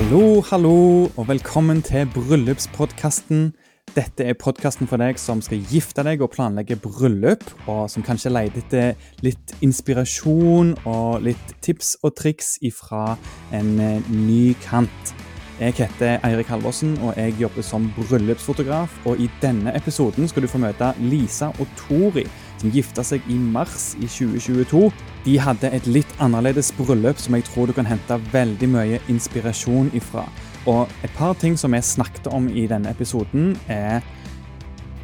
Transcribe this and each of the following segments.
Hallo, hallo, og velkommen til bryllupspodkasten. Dette er podkasten for deg som skal gifte deg og planlegge bryllup, og som kanskje leter etter litt inspirasjon og litt tips og triks ifra en eh, ny kant. Jeg heter Eirik Halvorsen, og jeg jobber som bryllupsfotograf. Og i denne episoden skal du få møte Lisa og Tori, som gifta seg i mars i 2022. De hadde et litt annerledes bryllup som jeg tror du kan hente veldig mye inspirasjon ifra. Og et par ting som vi snakket om i denne episoden, er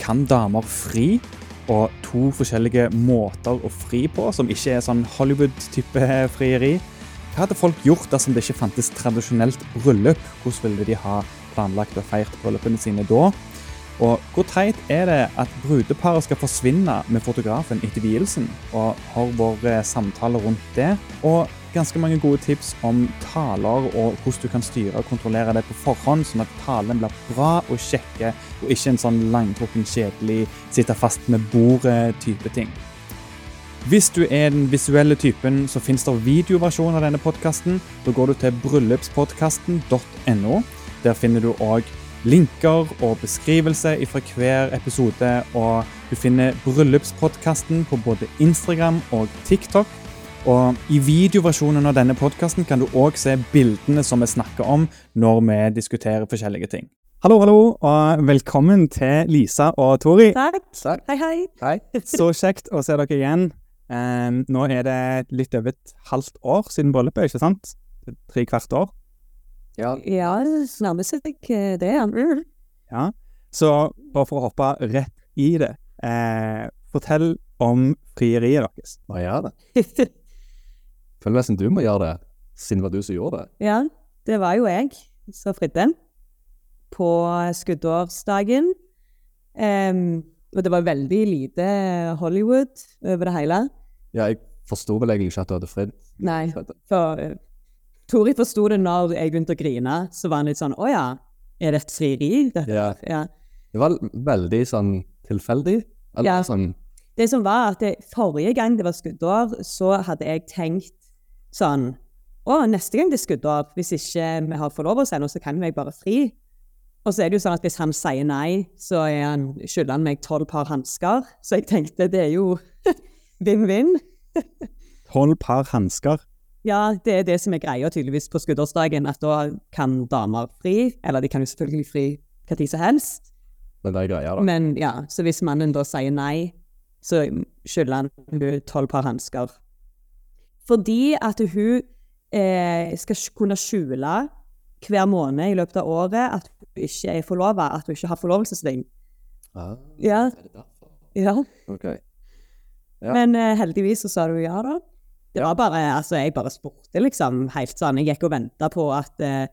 Kan damer fri? Og to forskjellige måter å fri på, som ikke er sånn Hollywood-type frieri. Hva hadde folk gjort dersom det ikke fantes tradisjonelt bryllup? Hvordan ville de ha planlagt og feirt bryllupene sine da? Og hvor teit er det at brudeparet skal forsvinne med fotografen etter vielsen? Og har våre samtaler rundt det. Og ganske mange gode tips om taler og hvordan du kan styre og kontrollere det på forhånd, sånn at talen blir bra og kjekke, og ikke en sånn langtrukken, kjedelig, sitte fast med bordet-type ting. Hvis du er den visuelle typen, så finnes det videoversjon av denne podkasten. Da går du til bryllupspodkasten.no. Der finner du òg linker og beskrivelse fra hver episode. Og du finner Bryllupspodkasten på både Instagram og TikTok. Og I videoversjonen av denne podkasten kan du òg se bildene som vi snakker om når vi diskuterer forskjellige ting. Hallo, hallo, og velkommen til Lisa og Tori. Takk. Takk. Hei, hei. Hei. Så kjekt å se dere igjen. Um, nå er det litt over et halvt år siden bryllupet, ikke sant? Tre hvert år. Ja, Ja, nærmer seg eh, det, ja. Mm. Ja. Så bare for å hoppe rett i det. Eh, fortell om frieriet deres. må jeg gjøre det? Føler nesten du må gjøre det, siden det var du som gjorde det. ja, det var jo jeg som fridde på skuddårsdagen. Um, og det var veldig lite Hollywood over det hele. Ja, jeg forsto vel egentlig ikke at du hadde fridd. Nei, for eh, Tori forsto det når jeg begynte å grine. Så var han litt sånn Å ja, er det et frieri? Ja. ja. Det var veldig sånn tilfeldig. Eller Ja. sånn Det som var at det, forrige gang det var skuddår, så hadde jeg tenkt sånn Å, neste gang det er skuddår, hvis ikke vi har forlovelse ennå, så kan jo jeg bare fri. Og så er det jo sånn at hvis han sier nei, så er han, skylder han meg tolv par hansker. Så jeg tenkte det er jo vinn-vinn. Tolv par hansker. Ja, det er det som er greia tydeligvis på skuddårsdagen, at da kan damer fri. Eller de kan jo selvfølgelig fri hva tid som helst. Men det er greia, da. Men ja, så hvis mannen da sier nei, så skylder han tolv par hansker. Fordi at hun eh, skal kunne skjule hver måned i løpet av året at hun ikke er forlova, at hun ikke har forlovelsesring. Ah, Ja. Ja. Okay. Ja. Men eh, heldigvis så sa du ja, da. Det var bare, altså Jeg bare spurte, liksom. Helt sånn. Jeg gikk og venta på at eh,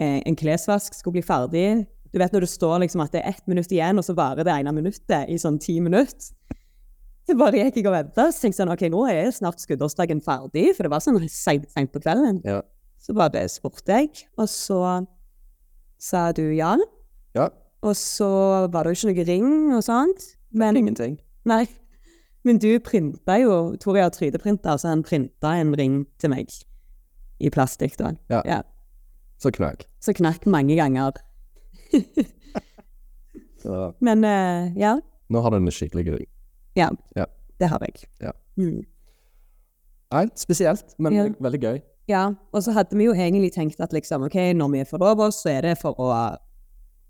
en klesvask skulle bli ferdig. Du vet når det står liksom at det er ett minutt igjen, og så varer det ene minuttet i sånn ti minutter. Så bare gikk jeg og venta. Så tenkte jeg sånn, ok, nå er snart skuddårsdagen ferdig, for det var sånn seint på kvelden. Ja. Så bare spurte jeg, og så sa du ja. ja. Og så var det jo ikke noe ring og sånt. Men Ingenting. Nei. Men du printa jo Tor har 3D-printer, så han printa en ring til meg. I plastikk, da. Ja. ja. Så knakk. Så knakk mange ganger. Så Men uh, ja. nå har du en skikkelig ring. Ja. Ja. Det har jeg. Ja. Mm. Nei, spesielt, men Ja. veldig gøy. ja. Og så hadde vi jo egentlig tenkt at liksom, ok, når vi forlover oss, så er det for å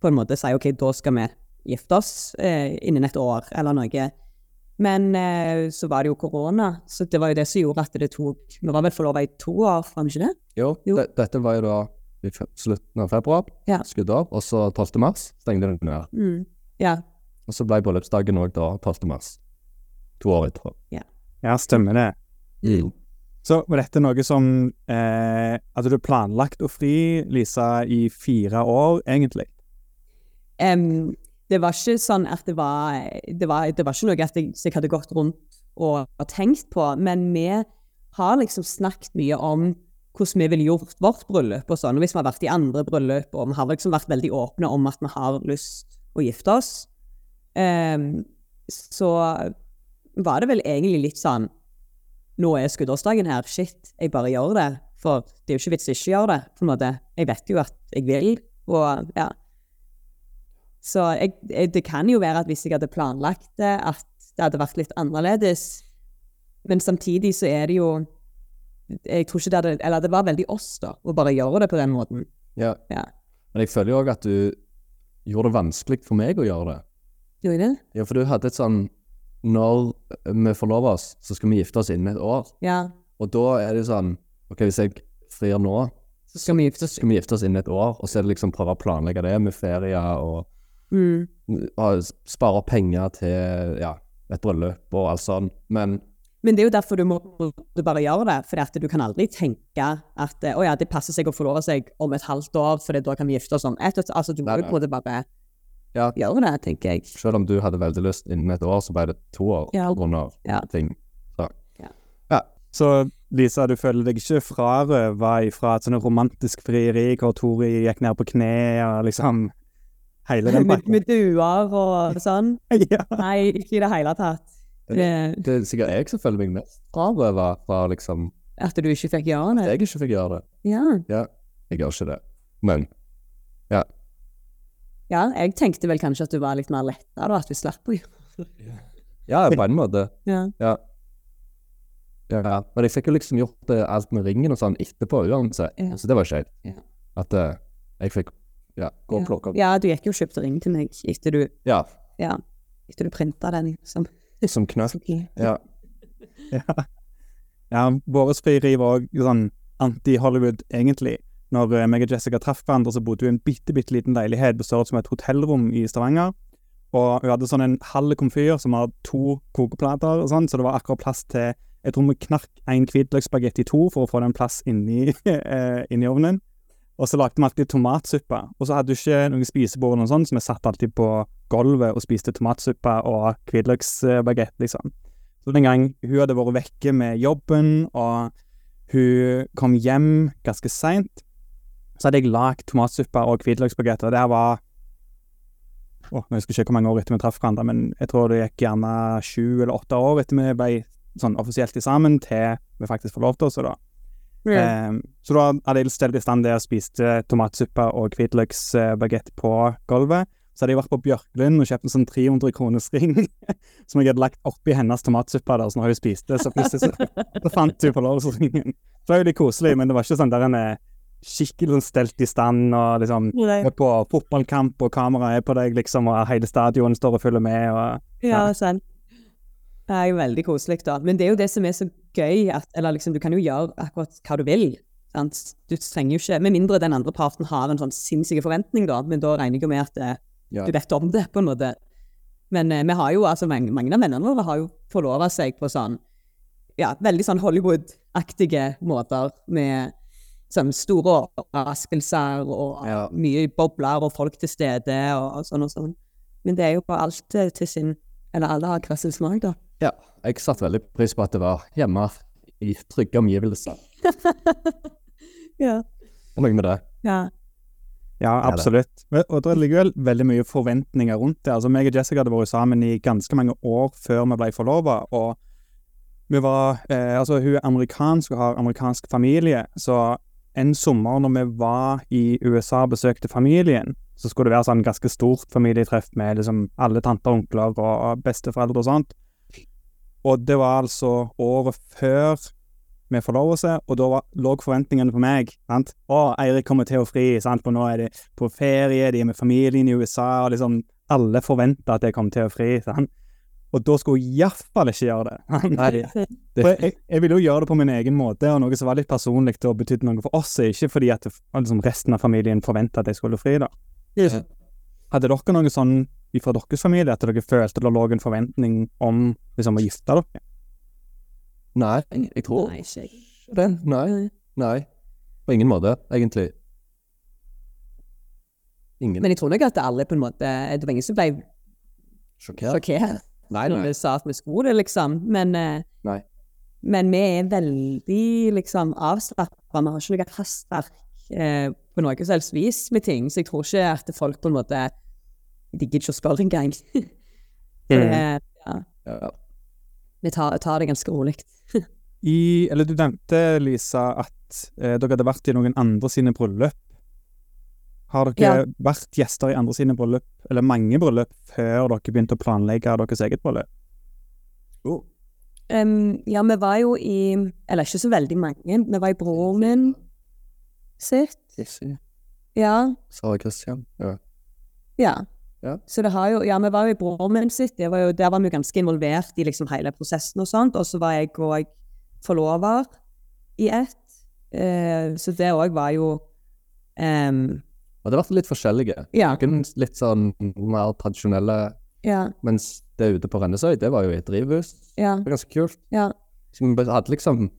på en måte si ok, da skal vi gifte oss eh, innen et år, eller noe. Men eh, så var det jo korona, så det var jo det som gjorde at det tok Vi var vel forlova i to år, var vi ikke det? Jo, Jo. De, dette var jo da i slutten av februar, Ja. av og så 12. mars stengte den ned. Mm. Ja. Og så ble bryllupsdagen òg da 12. mars. To år etterpå. Ja, stemmer det. Så var dette noe som eh, Hadde du planlagt å fri Lisa i fire år, egentlig? Em, det var ikke sånn at det var Det var, det var ikke noe at jeg, jeg hadde gått rundt og, tenkt på, men vi har liksom snakket mye om hvordan vi ville gjort vårt bryllup og sånn. Og hvis vi har vært i andre bryllup, og vi har liksom vært veldig åpne om at vi har lyst å gifte oss, um, så var det vel egentlig litt sånn Nå er skuddårsdagen her, shit, jeg bare gjør det. For det er jo ikke vits i ikke å gjøre det, på en måte. Jeg vet jo at jeg vil, og ja. Så jeg, jeg, det kan jo være at hvis jeg hadde planlagt det, at det hadde vært litt annerledes. Men samtidig så er det jo Jeg tror ikke det hadde Eller det var veldig oss, da, å bare gjøre det på den måten. Ja. Ja. Men jeg føler jo òg at du gjorde det vanskelig for meg å gjøre det. Gjorde det? Ja, for du hadde et sånn Når vi forlover oss, så skal vi gifte oss innen et år. Ja. Og da er det sånn OK, hvis jeg frir nå, Så skal vi gifte oss. skal vi gifte oss innen et år. Og så er det liksom prøve å planlegge det med ferier og, Mm. og spare penger til ja, et bryllup og alt sånt. Men Men det er jo derfor du må du bare gjøre det. For du kan aldri tenke at å ja, det passer seg å forlove seg om et halvt år, for da kan vi gifte oss om ett. Altså, du må jo på en måte bare Ja. gjøre det, tenker jeg. selv om du hadde veldig lyst innen et år, så ble det to år Ja. pga. Ja. ting. Så. Ja. ja. Så Lisa, du føler deg ikke frarøva fra et sånt romantisk frieri hvor Tori gikk ned på kne og liksom Hele den Med, pakken? med duer og sånn. ja. Nei, ikke i det hele tatt. Det, Det er sikkert jeg som føler meg mest frarøva fra liksom at du ikke fikk gjøre det? at jeg ikke fikk gjøre det. Ja. Ja, jeg gjør ikke det. Men ja, Ja, jeg tenkte vel kanskje at du var litt mer letta, da, at vi slapp å gjøre det. ja, på en måte. ja. Ja. ja. Men jeg fikk jo liksom gjort eh, alt med ringen og sånn etterpå uansett, Ja. så det var kjekt. Ja. At uh, jeg fikk ja, gå og plukke opp. Ja, du gikk jo og kjøpte ring til meg etter du, Ja, ja, etter du printa den. Liksom. som knøtt. Ja. Ja, ja frieri var òg sånn anti-Hollywood, egentlig. Når eh, meg og Jessica traff hverandre, så bodde vi i en bitte, bitte liten leilighet bestått som et hotellrom i Stavanger. Og hun hadde sånn en halv komfyr som har to kokeplater og sånn, så det var akkurat plass til Jeg tror vi knark en hvitløksspagetti i to for å få den plass inni, eh, inni ovnen. Og så lagde vi alltid tomatsuppe. Og så hadde du ikke noen spisebord eller noe sånt, så vi satt alltid på gulvet og spiste tomatsuppe og hvitløksbagett, liksom. Så den gang hun hadde vært vekke med jobben, og hun kom hjem ganske seint, så hadde jeg lagd tomatsuppe og hvitløksbagett, og det var oh, jeg husker ikke hvor mange år etter vi traff hverandre, men jeg tror det gikk gjerne sju eller åtte år etter vi ble sånn offisielt sammen, til vi faktisk forlovte oss. da. Eh, så da hadde jeg stelt i stand det og spiste tomatsuppe og hvitløksbagett på gulvet. Så hadde jeg vært på Bjørklund og kjøpt en sånn 300 kroners ring som jeg hadde lagt oppi hennes tomatsuppe der, så når hun spiste, så plutselig så, fant hun forlovelsesringen. Det var jo litt koselig, men det var ikke sånn der en er skikkelig sånn stelt i stand og liksom Nei. er på fotballkamp og kameraet er på deg, liksom, og hele stadion står og følger med og Ja, sant. Det er jo veldig koselig, da. Men det er jo det som er så gøy, at Eller liksom, du kan jo gjøre akkurat hva du vil. Sant? Du trenger jo ikke Med mindre den andre parten har en sånn sinnssyk forventning, da. Men da regner jeg med at eh, Ja. du vet om det, på en måte. Men eh, vi har jo, altså mange, mange av vennene våre har jo forlova seg på sånn Ja, veldig sånn Hollywood-aktige måter. Med sånn store overraskelser og Ja. mye bobler og folk til stede og, og sånn og sånn. Men det er jo bare alt til sin Eller alle har hver smak, da. ja. Jeg satte veldig pris på at det var hjemme i trygge omgivelser. Ja. Fornøyd med det. ja. Ja, absolutt. Og det ligger vel veldig mye forventninger rundt det. Altså, meg og Jessica hadde vært sammen i ganske mange år før vi ble forlova, og vi var eh, Altså, hun er amerikansk og har amerikansk familie, så en sommer når vi var i USA og besøkte familien, så skulle det være sånn ganske stort familietreff med liksom alle tanter, og onkler og besteforeldre og sånt. Og det var altså året før med forlovelse, og da lå forventningene på meg. sant? Å, Eirik kommer til å fri, sant? for nå er de på ferie, de er med familien i USA, og liksom alle forventa at jeg kom til å fri. sant? Og da skulle jeg iallfall ikke gjøre det. Nei, Nei, For jeg, jeg ville jo gjøre det på min egen måte, og noe som var litt personlig og betydde noe for oss, ikke fordi at liksom, resten av familien forventa at jeg skulle fri. da. Hadde dere noe sånn fra deres familie at dere følte det lå en forventning om liksom, å gifte dere? Nei, jeg tror Nei, ikke jeg. ikke. Nei. Nei. På ingen måte, egentlig. Ingen. Men jeg tror nok at alle på en måte Det var ingen som ble Sjokkert? sjokkert Nei, når vi sa at vi skulle det, liksom. Men, eh, men vi er veldig liksom avslappa. Vi har ikke noe hastverk eh, på noe som helst vis med ting. Så jeg tror ikke at folk på en måte De gidder ikke å spørre engang. Mm. Eh, ja, Ja. vi tar, tar det ganske rolig. i Eller du nevnte, Lisa, at eh, dere hadde vært i noen andre sine bryllup. Har dere Ja. vært gjester i andre sine bryllup, eller mange bryllup, før dere begynte å planlegge deres eget bryllup? Oh. Um, ja, vi var jo i Eller ikke så veldig mange. Vi var i broren min sitt. Jesse. Ja. Sara Christian. Ja. Ja. Ja. Så det har jo, ja, vi var jo i broren min sitt, det var jo, der var vi jo ganske involvert i liksom hele prosessen og sånt, og så var jeg og forlover i ett, Uh, så det òg var jo em, Og det har vært litt forskjellige. Ja. Noen litt sånn mer tradisjonelle, Ja, mens det ute på Rennesøy, det var jo et drivhus. ja, Det var ganske kult. ja, Så vi hadde liksom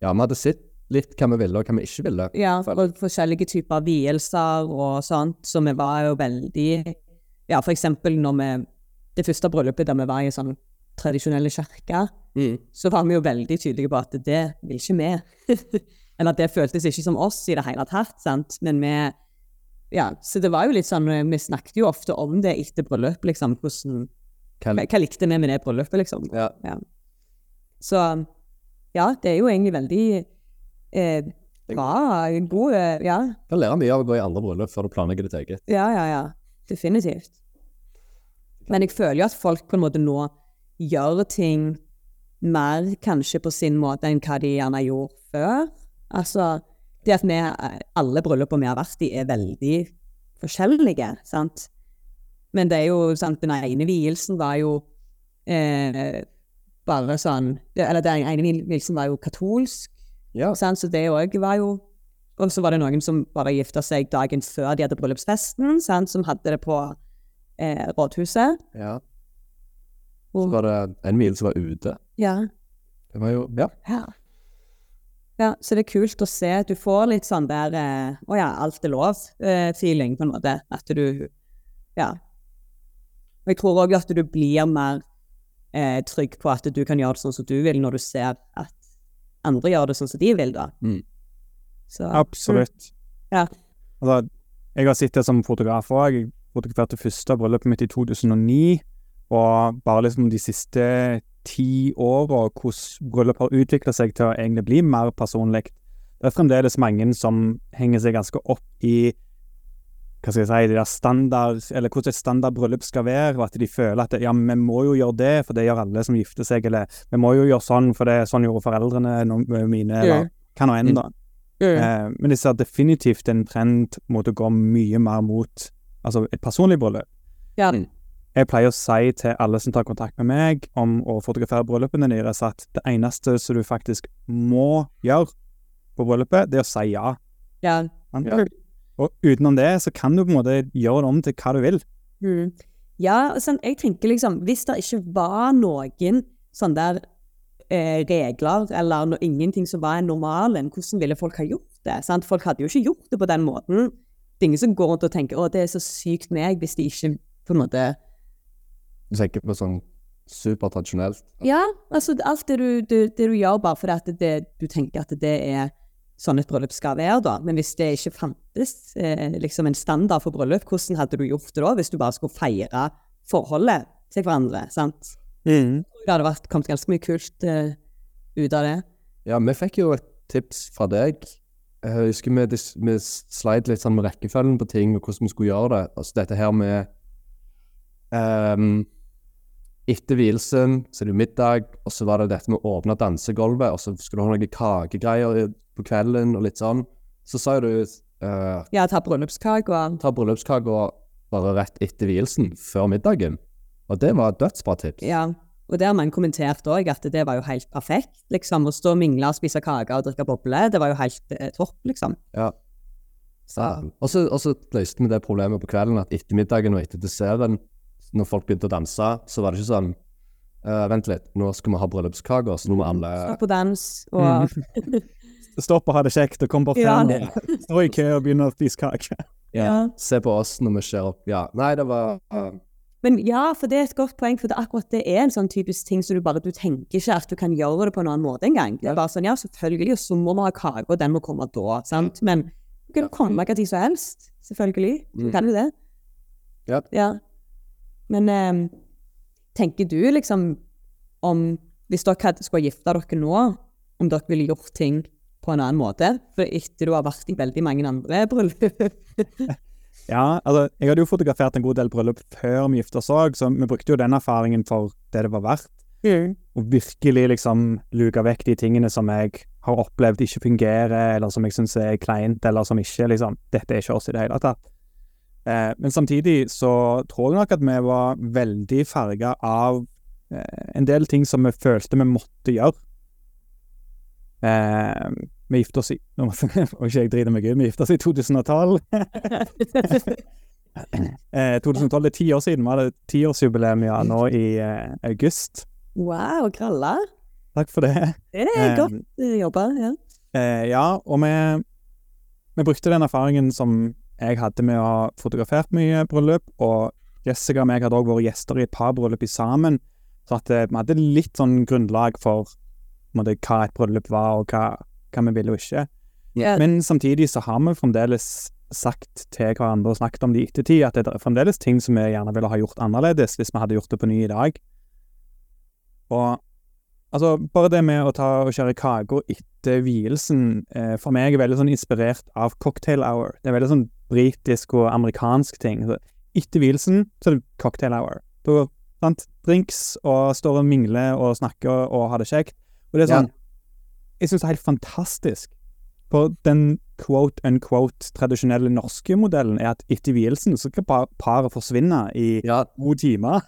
Ja, vi hadde sett litt hva vi ville, og hva vi ikke ville. ja, og forskjellige typer vielser og sånt, så vi var jo veldig, ja, for eksempel når vi, det første bryllupet der vi var i sånn tradisjonelle kirker, Mm. så var vi jo veldig tydelige på at det vil ikke vi. Eller det føltes ikke som oss i det hele tatt, sant? Men vi Ja, så det var jo litt sånn Vi snakket jo ofte om det etter bryllup, liksom. Hvordan Hva, likte vi med det bryllupet, liksom? ja. Så ja, det er jo egentlig veldig eh, bra, god eh, Ja, kan lære mye av å gå i andre bryllup før du planlegger ditt eget. ja, ja. ja. Definitivt. Men jeg føler jo at folk på en måte nå gjør ting mer kanskje på sin måte enn hva de gjerne gjorde før. Altså, det at vi, alle bryllupene vi har vært i, er veldig forskjellige, sant? Men det er jo sant, den ene vielsen var jo eh, bare sånn Eller den ene vielsen var jo katolsk, Ja. sant? så det òg var jo Og så var det noen som bare gifta seg dagen før de hadde bryllupsfesten, sant? som hadde det på eh, rådhuset. ja. Så var det en vielse som var ute. ja. Det var jo Ja. Ja. Ja, så det er kult å se. Du får litt sånn der Å oh ja, alt er lov-feeling, på en måte. At du Ja. Og jeg tror òg at du blir mer eh, trygg på at du kan gjøre det sånn som du vil, når du ser at andre gjør det sånn som de vil, da. Mm. Så Absolutt. Ja. Altså, jeg har sittet som fotograf òg. Jeg fotograferte første bryllupet mitt i 2009. Og bare liksom de siste ti åra, hvordan bryllup har utvikla seg til å egentlig bli mer personlig. Det er fremdeles mange som henger seg ganske opp i hva skal jeg si, de der standard, eller hvordan et standard bryllup skal være, og at de føler at ja, vi må jo gjøre det, for det gjør alle som gifter seg, eller vi må jo gjøre sånn, for det sånn gjorde foreldrene no- mine, eller hva nå enn, da. Eh, men jeg ser definitivt en trend mot å gå mye mer mot altså et personlig bryllup. Ja. Mm. Jeg pleier å si til alle som tar kontakt med meg om å fotografere bryllupene deres, at det eneste som du faktisk må gjøre på bryllupet, det er å si ja. ja. Ja. Og utenom det, så kan du på en måte gjøre det om til hva du vil. Mm. Ja, sånn, jeg tenker liksom, hvis det ikke var noen sånne der eh, regler, eller no, ingenting som var normalen, hvordan ville folk ha gjort det? Sant? Folk hadde jo ikke gjort det på den måten. Det er ingen som går rundt og tenker, å, det er så sykt meg, hvis de ikke på en måte... Du tenker på sånn supertradisjonelt. Ja, altså alt det du, det, det du gjør bare fordi at det, du tenker at det er sånn et bryllup skal være da. Men hvis det ikke fantes eh, liksom en standard for bryllup, hvordan hadde du gjort det da, hvis du bare skulle feire forholdet til hverandre, sant? Det hadde vært, kommet ganske mye kult eh, ut av det. Ja, vi fikk jo et tips fra deg. Jeg husker vi, vi sleit litt sånn med rekkefølgen på ting, og hvordan vi skulle gjøre det. Altså dette her med ehm, Etter vielsen så er det middag, og så var det dette med å åpne dansegulvet, og så skulle du ha noen kakegreier på kvelden, og litt sånn. Så sa du uh, Ja, ta bryllupskaka. og ta bryllupskaka bare rett etter vielsen, før middagen. Og det var et dødsbra tips. Ja, og det har man kommentert òg, at det var jo helt perfekt. liksom, Å stå og mingle, spise kake og drikke boble, det var jo helt eh, topp, liksom. Ja. Ja. Og så og så løste vi det problemet på kvelden at etter middagen og etter desserten, når folk begynte å danse, så var det ikke sånn Uh, Vent litt, nå skal vi ha bryllupskaker, så nå må alle Stå på dans og Stopp og ha det kjekt, og kom bort Ja, her stå i kø og begynne å spise kake. ja. se på oss når vi ser opp. Ja. Nei, det var uh... Men ja, for det er et godt poeng, for det, akkurat det er en sånn typisk ting som du bare Du tenker ikke at du kan gjøre det på en annen måte engang. Det er bare sånn, ja, selvfølgelig, og så må vi ha kake, og den må komme da, sant. Men du kan jo komme hva tid som helst. Selvfølgelig. Du Mm. kan jo det. Ja. ja. Men eh, tenker du liksom om Hvis dere skulle gifte dere nå, om dere ville gjort ting på en annen måte, for etter du har vært i veldig mange andre bryllup. Ja, altså, jeg hadde jo fotografert en god del bryllup før vi gifta oss òg, så vi brukte jo den erfaringen for det det var verdt. Og virkelig liksom luke vekk de tingene som jeg har opplevd ikke fungerer, eller som jeg syns er kleint, eller som ikke liksom Dette er ikke oss i det hele tatt. Eh, men samtidig så tror jeg nok at vi var veldig farga av eh, en del ting som vi følte vi måtte gjøre. Eh, vi gifta oss i Nå må ikke jeg drite meg ut, vi gifta oss i 2012. eh, 2012 er ti år siden, vi hadde tiårsjubileum ja, nå i august. wow, kralla. Takk for det. Det er godt jobba. Ja. Ja, og vi, vi brukte den erfaringen som jeg hadde med å ha fotografert mye bryllup, og Jessica og meg hadde også vært gjester i et par bryllup sammen, så at eh, vi hadde litt sånn grunnlag for måte, hva et bryllup var, og hva, hva vi ville og ikke. Yeah. Men samtidig så har vi fremdeles sagt til hverandre og snakket om det i ettertid, at det er fremdeles ting som vi gjerne ville ha gjort annerledes hvis vi hadde gjort det på ny i dag. Og altså, bare det med å ta og kjøre kaker etter vielsen, eh, for meg er veldig sånn inspirert av cocktail hour. Det er veldig sånn britisk og amerikansk ting. Så etter vielsen så er det cocktail hour. Da, sant, drinks, og står og mingler og snakker og har det kjekt. Og det er Ja. sånn Jeg syns det er helt fantastisk. For den quote unquote tradisjonelle norske modellen er at etter vielsen så skal pa- paret forsvinne i Ja, to timer.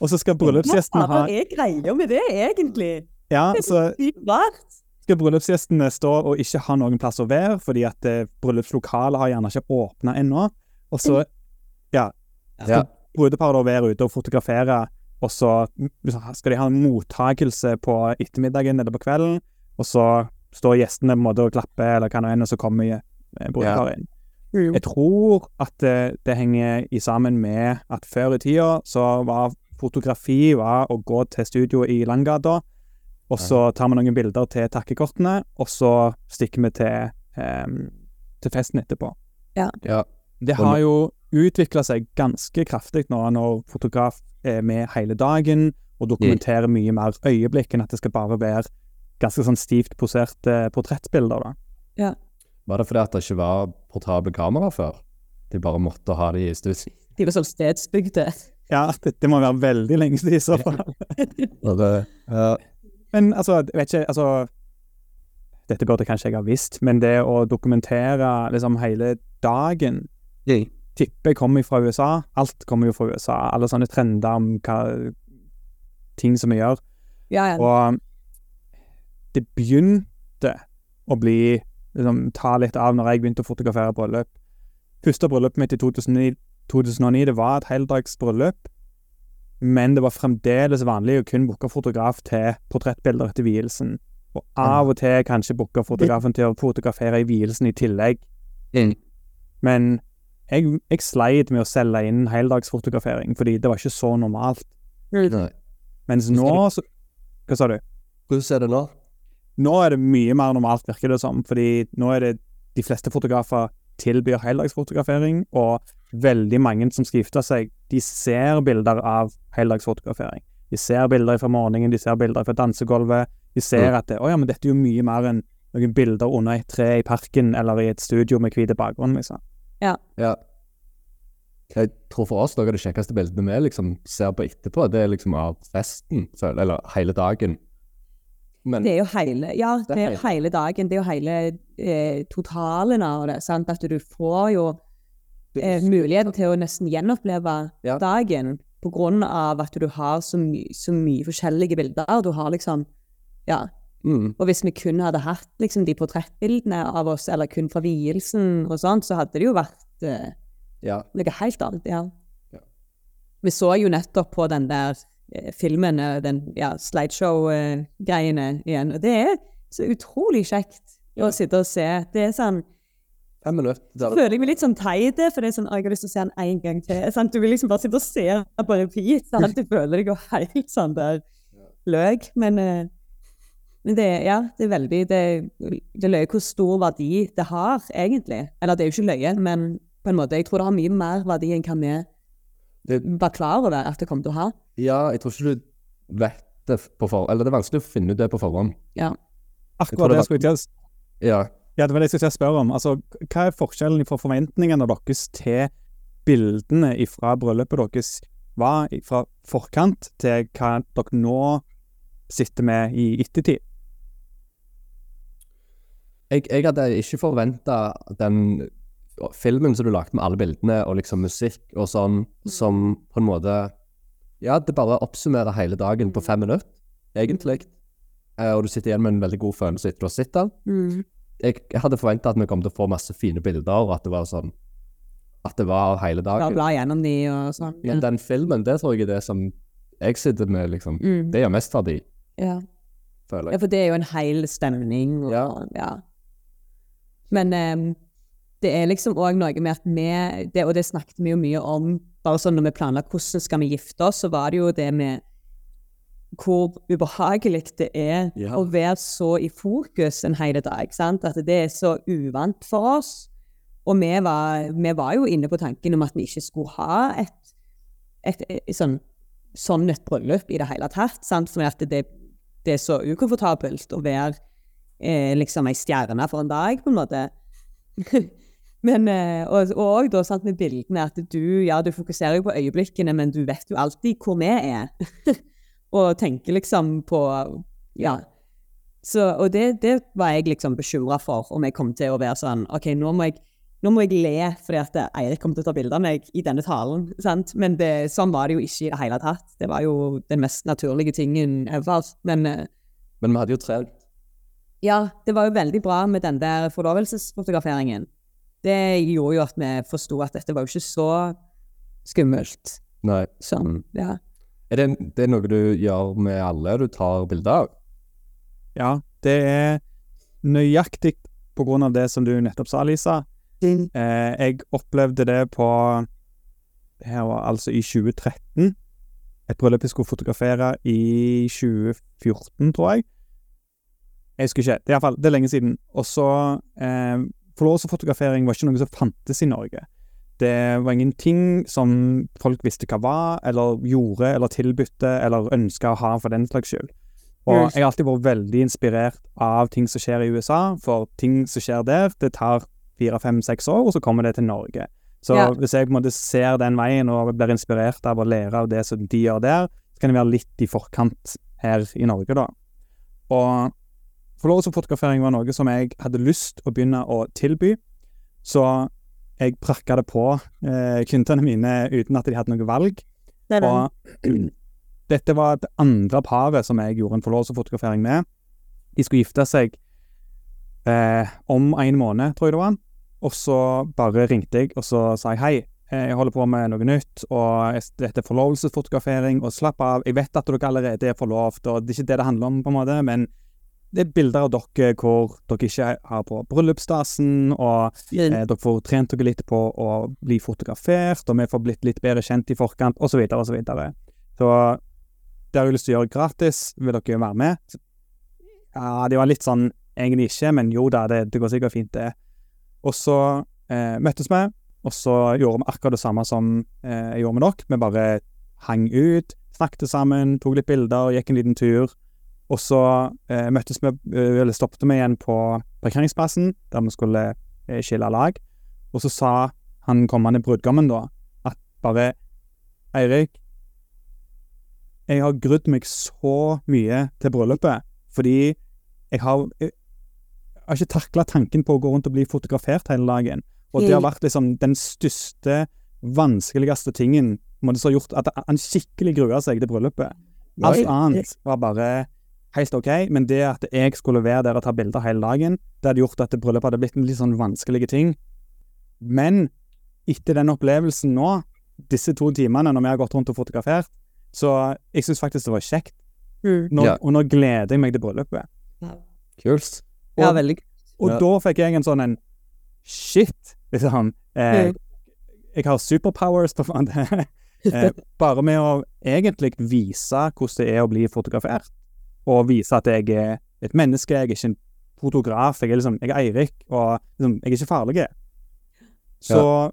Og så skal bryllupsgjestene ha Hva er greia med det, egentlig? Ja, så sykt rart. skal bryllupsgjestene stå og ikke ha noen plass å være, fordi at eh, bryllupslokalet har gjerne ikke åpna ennå. Og så ja. brudeparet da være ute og fotografere, og så skal de ha en mottakelse på ettermiddagen eller på kvelden, og så står gjestene på en måte og klapper, eller hva nå enn, og så kommer eh, brudeparet inn. Jeg tror at det, det henger i sammen med at før i tida så var fotografi var å gå til studio i Langgata, og så tar vi noen bilder til takkekortene, og så stikker vi til, um, til festen etterpå. ja. Det har jo utvikla seg ganske kraftig nå når fotograf er med hele dagen og dokumenterer mye mer øyeblikk enn at det skal bare være ganske sånn stivt poserte portrettbilder. da. Var det fordi at det ikke var portable kamera før? De bare måtte ha de i stuss? De var sånn stedsbygde. Ja, det, det må være veldig lenge siden i så fall. Men altså, jeg vet ikke, altså Dette burde kanskje jeg ha visst, men det å dokumentere liksom hele dagen tipper jeg kommer fra USA. Alt kommer jo fra USA. Alle sånne trender om hva ting som vi gjør. Ja, ja. Og det begynte å bli liksom, ta litt av når jeg begynte å fotografere bryllup. Første bryllupet mitt i 2009, 2009 det var et heldagsbryllup, men det var fremdeles vanlig å kun booke fotograf til portrettbilder etter vielsen. Og av og til kanskje booke fotografen til å fotografere i vielsen i tillegg. Men jeg, jeg sleit med å selge inn heldagsfotografering, fordi det var ikke så normalt. Mens nå så Hva sa du? Hvordan er det nå? Nå er det mye mer normalt, virker det som, fordi nå er det de fleste fotografer tilbyr heldagsfotografering, og veldig mange som skal gifte seg, de ser bilder av heldagsfotografering. De ser bilder fra morgenen, de ser bilder fra dansegulvet. De ser Mm. at det, oh ja, men dette er jo mye mer enn noen bilder under et tre i parken eller i et studio med hvit bakgrunn, liksom. Ja. Jeg tror for oss noe av det kjekkeste bildene vi liksom ser på etterpå, det er liksom av festen, eller hele dagen. Men Det er jo hele Ja, det er hele. hele dagen. Det er jo hele eh, totalen av det. sant? At du får jo eh, muligheten til å nesten gjenoppleve Ja. dagen på grunn av at du har så, my så mye forskjellige bilder. Du har liksom Ja. mm, Og hvis vi kun hadde hatt liksom de portrettbildene av oss, eller kun fra vielsen og sånt, så hadde det jo vært eh, ja. noe helt annet. Ja. Vi så jo nettopp på den der eh, filmen, eh, den ja, slideshow-greiene igjen. Og det er så utrolig kjekt å sitte og se. Det er sånn Fem minutter. Så føler jeg meg litt sånn teit, for det er sånn, «Å, jeg har lyst til å se den en gang til. Sant? Du vil liksom bare sitte og se på repeat. Sant? Du føler deg jo helt sånn der løk. Men, eh, men det, ja, det er veldig Det, det løye hvor stor verdi det har, egentlig. Eller det er jo ikke løye, men på en måte, jeg tror det har mye mer verdi enn hva vi det, var klar over at det kom til å ha. ja, jeg tror ikke du vet det på forhånd. Eller det er vanskelig å finne ut det på forhånd. Ja. akkurat det det jeg skulle til Ja. Ja, det var det jeg skulle til å spørre om. Altså, hva er forskjellen fra forventningene deres til bildene fra bryllupet deres var fra forkant, til hva dere nå sitter med i ettertid? Jeg, jeg hadde ikke forventa den filmen som du lagde med alle bildene, og liksom musikk og sånn, som på en måte Ja, det bare oppsummerer hele dagen på fem minutter, egentlig. Eh, og du sitter igjen med en veldig god følelse etter å ha sett den. Mm. Jeg, jeg hadde forventa at vi kom til å få masse fine bilder, og at det var sånn At det var hele Bare dagen. bla gjennom de og sånn. Ja, den filmen, det tror jeg er det som jeg sitter med, liksom. Mm. Det gjør mest verdi, Ja. føler ja, for det er jo en hel stemning. Og, Ja. ja. Men ehm, det er liksom òg noe med at vi det, Og det snakket vi jo mye om bare sånn når vi planla hvordan skal vi gifte oss, så var det jo det med hvor ubehagelig det er Ja. å være så i fokus en hel dag. sant? At det er så uvant for oss. Og vi var, vi var jo inne på tanken om at vi ikke skulle ha et, et, et sånn, sånn et bryllup i det hele tatt. sant? For at det, det er så ukomfortabelt å være eh, liksom ei stjerne for en dag, på en måte. men, eh, og og da sant, med bildene, at du, ja, du fokuserer jo på øyeblikkene, men du vet jo alltid hvor vi er. og tenker liksom på Ja. Så, og det, det var jeg liksom bekymra for, om jeg kom til å være sånn OK, nå må jeg, nå må jeg le fordi at Eirik kommer til å ta bilde av meg i denne talen. sant? Men det, sånn var det jo ikke i det hele tatt. Det var jo den mest naturlige tingen ever. Men eh, Men vi hadde jo trent. ja, det var jo veldig bra med den der forlovelsesfotograferingen. Det gjorde jo at vi forsto at dette var jo ikke så skummelt Nei. Sånn, Ja. Er det, det er noe du gjør med alle du tar bilder av? Ja, det er nøyaktig på grunn av det som du nettopp sa, Lisa. Eh, jeg opplevde det på Det her var altså i 2013. Et bryllup jeg skulle fotografere i 2014, tror jeg. Jeg husker ikke. Det er, i fall, det er lenge siden. Og så eh, Forlovelsesfotografering var ikke noe som fantes i Norge. Det var ingenting som folk visste hva var, eller gjorde, eller tilbudte, eller ønska å ha for den slags skyld. Og jeg har alltid vært veldig inspirert av ting som skjer i USA, for ting som skjer der, det tar fire, fem, seks år, og så kommer det til Norge. Så Ja. hvis jeg på en måte ser den veien og blir inspirert av å lære av det som de gjør der, så kan jeg være litt i forkant her i Norge, da. Og forlovelsesfotografering var noe som jeg hadde lyst å begynne å tilby, så jeg prakka det på eh, kundene mine uten at de hadde noe valg. Det det. Og dette var det andre paret som jeg gjorde en forlovelsesfotografering med. De skulle gifte seg eh, om en måned, tror jeg det var. Og så bare ringte jeg, og så sa jeg hei. Jeg holder på med noe nytt, og dette er forlovelsesfotografering, og slapp av. Jeg vet at dere allerede er forlovt, og det er ikke det det handler om, på en måte, men det er bilder av dere hvor dere ikke har på bryllupsdassen, og Eh, dere får trent dere litt på å bli fotografert, og vi får blitt litt bedre kjent i forkant, osv., osv. Så, videre. så det har jeg lyst til å gjøre gratis. Vil dere være med? Ja, det var litt sånn egentlig ikke, men jo da, det, det går sikkert fint, det. Og så eh, møttes vi, og så gjorde vi akkurat det samme som eh, jeg gjorde med dere. Vi bare hang ut, snakket sammen, tok litt bilder, gikk en liten tur. Og så eh, møttes vi, eh, eller stoppet vi igjen på parkeringsplassen, der vi skulle eh, skille lag. Og så sa han kommende brudgommen da, at bare Eirik, jeg har grudd meg så mye til bryllupet, fordi jeg har, jeg har ikke takla tanken på å gå rundt og bli fotografert hele dagen. Og det har vært liksom den største, vanskeligste tingen som har gjort at han skikkelig grua seg til bryllupet. Alt annet var bare helt OK, men det at jeg skulle være der og ta bilder hele dagen, det hadde gjort at bryllupet hadde blitt en litt sånn vanskelig ting. Men etter den opplevelsen nå, disse to timene når vi har gått rundt og fotografert, så jeg syns faktisk det var kjekt. Mm. Nå, Ja. Og nå gleder jeg meg til bryllupet. Kult. Ja, Og, veldig og Ja. da fikk jeg en sånn en Shit, liksom. Eh, Mm. jeg har superpowers, på faen. eh, bare med å egentlig vise hvordan det er å bli fotografert, og vise at jeg er et menneske, jeg er ikke en fotograf, jeg er liksom, jeg er Eirik, og liksom, jeg er ikke farlig. Så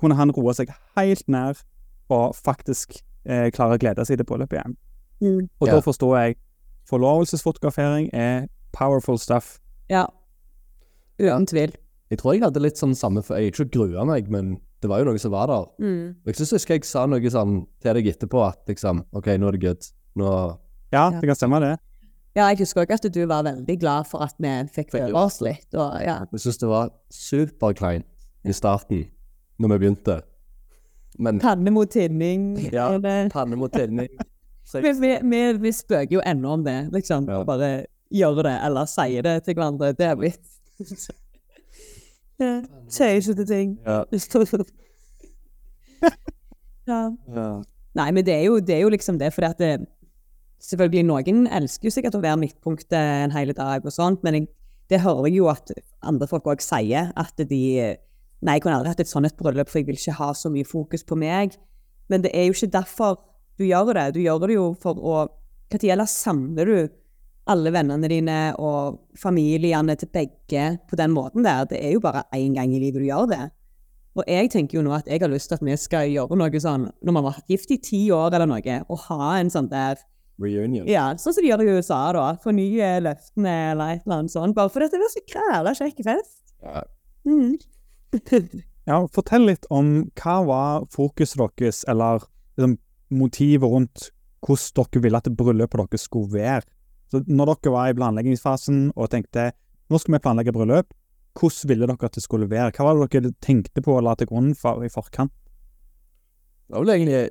kunne han roe seg helt ned og faktisk eh, klare å glede seg til bryllupet igjen. Mm. Og Ja. da forstår jeg forlovelsesfotografering er powerful stuff. Ja. Uten tvil. Jeg tror jeg hadde litt sånn samme for Jeg ikke grua meg, men det var jo noe som var der. Mm. Jeg synes husker jeg sa noe sånn til deg etterpå at liksom OK, nå er det good. Nå Ja, det kan stemme, det. Ja, jeg husker også at du var veldig glad for at vi fikk Fikk øve oss litt. Og, ja. Jeg synes det var superkleint i starten, når vi begynte. Men Panne mot tinning. Ja. panne mot tinning Vi, vi, vi, vi spøker jo ennå om det, liksom. Ja. Bare gjør det, eller sier det til hverandre. Det er blitt Ja, Sier ikke til ting. Ja. ja. Ja. Nei, men det er jo, det er jo liksom det, fordi at det, Selvfølgelig, noen elsker jo sikkert å være midtpunktet en hel dag og sånt, men jeg, det hører jeg jo at andre folk òg sier, at de Nei, jeg kunne aldri hatt et sånt et bryllup, for jeg vil ikke ha så mye fokus på meg. Men det er jo ikke derfor du gjør det. Du gjør det jo for å Når samler du alle vennene dine og familiene til begge på den måten der? Det er jo bare én gang i livet du gjør det. Og jeg tenker jo nå at jeg har lyst til at vi skal gjøre noe sånn, når man har vært gift i ti år eller noe, og ha en sånn der Reunion. Ja, sånn som de gjør det i USA, da. Fornye løftene eller et eller annet sånt. Bare fordi det er så kræla kjekk fest. Ja. Mm. Ja, fortell litt om hva var fokuset deres, eller liksom, motivet rundt hvordan dere ville at bryllupet deres skulle være. Så når dere var i planleggingsfasen og tenkte nå skal vi planlegge bryllup, hvordan ville dere at det skulle være? Hva var det dere tenkte på å la til grunn for i forkant? Det var vel egentlig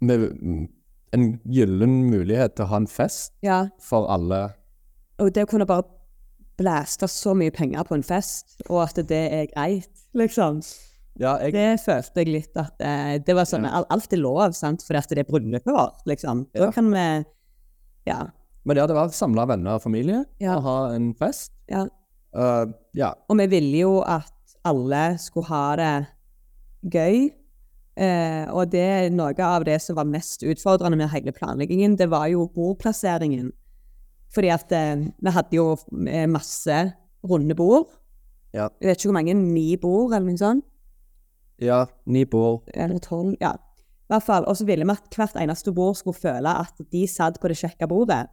med en gyllen mulighet til å ha en fest Ja, for alle. og det å kunne bare blæste så mye penger på en fest, og at det er greit, liksom. Ja, jeg, Det følte jeg litt at eh, det var sånn ja. Alt er lov, sant, fordi at det er bryllupet vårt, liksom. Da kan vi Ja. men ja, det var samla venner og familie og ha en fest. ja. Uh, ja. Og vi ville jo at alle skulle ha det gøy. Eh, og det er noe av det som var mest utfordrende med hele planleggingen, det var jo bordplasseringen. Fordi at eh, vi hadde jo eh, masse runde bord. Ja. Jeg vet ikke hvor mange, ni bord eller noe sånt. ja, ni bord. Eller tolv, ja. I hvert fall. Og så ville vi at hvert eneste bord skulle føle at de satt på det kjekke bordet.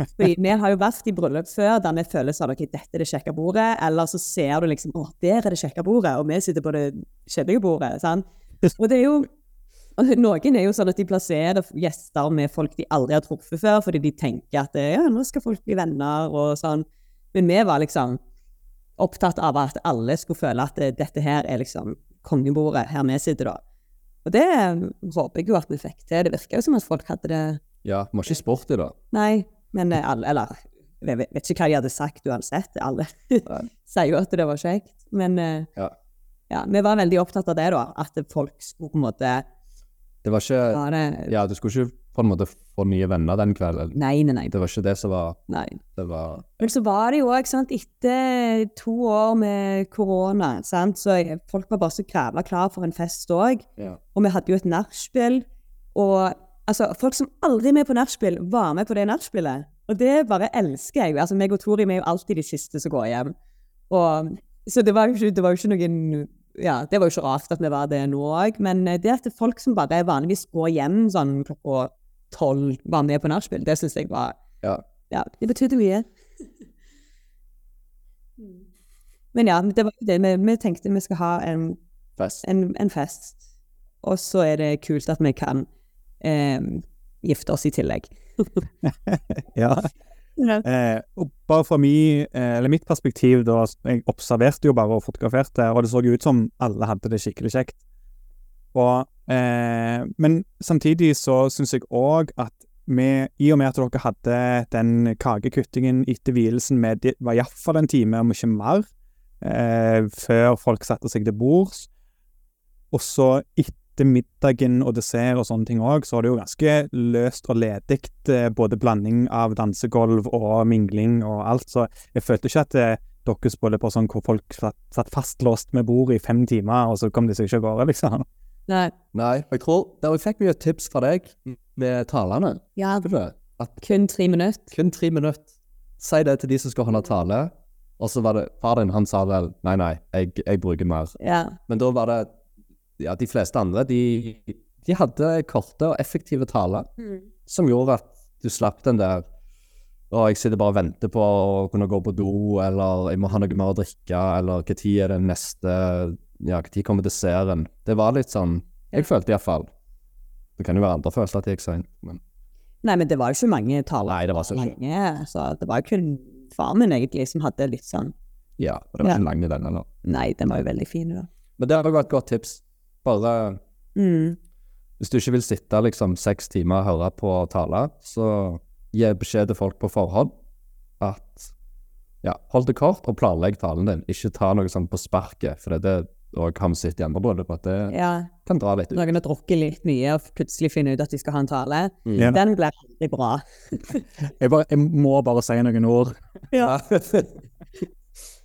Fordi vi har jo vært i bryllup før der vi føler sånn ok, dette er det kjekke bordet, eller så ser du liksom å, der er det kjekke bordet, og vi sitter på det kjedelige bordet. sant? Og det er jo Noen er jo sånn at de plasserer gjester med folk de aldri har truffet før, fordi de tenker at ja, nå skal folk bli venner og sånn. Men vi var liksom opptatt av at alle skulle føle at det, dette her er liksom kongebordet, her vi sitter da. Og det håper jeg jo at vi fikk til. Det virker jo som at folk hadde det Ja, vi har ikke spurt da. Nei, men eh, alle Eller jeg vet, ikke hva de hadde sagt uansett. Alle sier jo at det var kjekt. Men eh, Ja. Ja, vi var veldig opptatt av det, da. At folk skulle på en måte Det var ikke det Ja, du skulle ikke på en måte få nye venner den kvelden. Nei, nei, nei. Det var ikke det som var nei. Det var Men så var det jo òg, sant, etter to år med korona, sant, så folk var bare så grævla klar for en fest òg. Ja. Og vi hadde jo et nachspiel. Og altså, folk som aldri er med på nachspiel, var med på det nachspielet. Og det bare elsker jeg. Altså, meg og Tori vi er jo alltid de siste som går hjem. Og, så det var jo ikke, det var ikke noen Ja, det var jo ikke rart at vi var det nå òg, men eh, det at folk som bare vanligvis går hjem sånn klokka tolv, var med på nachspiel, det syns jeg var Ja. Ja, det betydde mye. Men ja, det var det. Vi, vi tenkte vi skal ha en Fest. en, en fest. Og så er det kult at vi kan eh, gifte oss i tillegg. Ja. Eh, og bare fra mi, eh, eller mitt perspektiv, da, jeg observerte jo bare og fotograferte, og det så ut som alle hadde det skikkelig kjekt. Og, eh, men samtidig så syns jeg òg at vi, i og med at dere hadde den kakekuttingen etter vielsen med Det var iallfall en time, om ikke mer, eh, før folk satte seg til bords. Og så etter middagen og dessert og sånne ting òg, så er det jo ganske løst og ledig. eh, Både blanding av dansegulv og mingling og alt. Så jeg følte ikke at eh, deres bryllup på sånn hvor folk satt, satt fastlåst med bordet i fem timer, og så kom de seg ikke av gårde, liksom. Nei. Nei, jeg tror Der fikk vi et tips fra deg med talene. Ja, det? At kun tre minutter. kun tre minutter. Si det til de som skal holde tale. Og så var det far din, han sa vel nei, nei, jeg, jeg bruker mer. Ja. Men da var det Ja, de fleste andre, de, de hadde korte og effektive taler som gjorde at du slapp den der Og jeg sitter bare og venter på å kunne gå på do, eller jeg må ha noe mer å drikke, eller når er det neste Ja, når kommer desserten? Det var litt sånn Jeg følte iallfall. Det kan jo være andre følelser at jeg gikk seint, men Nei, men det var jo ikke mange taler. Nei, det var så ikke. Mange, så det var kun far min egentlig som hadde litt sånn Ja, og det var Ja. ikke lang i den eller? Nei, den var jo veldig fin, da. Men det hadde vært et godt tips. Bare Mm. Hvis du ikke vil sitte liksom seks timer og høre på tale, så gi beskjed til folk på forhånd at ja, hold det kort og planlegg talen din. Ikke ta noe sånn på sparket, for det er og har vi sett i andre bryllup at det Ja, kan dra litt ut. noen har drukket litt mye og plutselig finner ut at de skal ha en tale. Ja. Den blir veldig bra. Jeg, bare, jeg må bare si noen ord. Ja.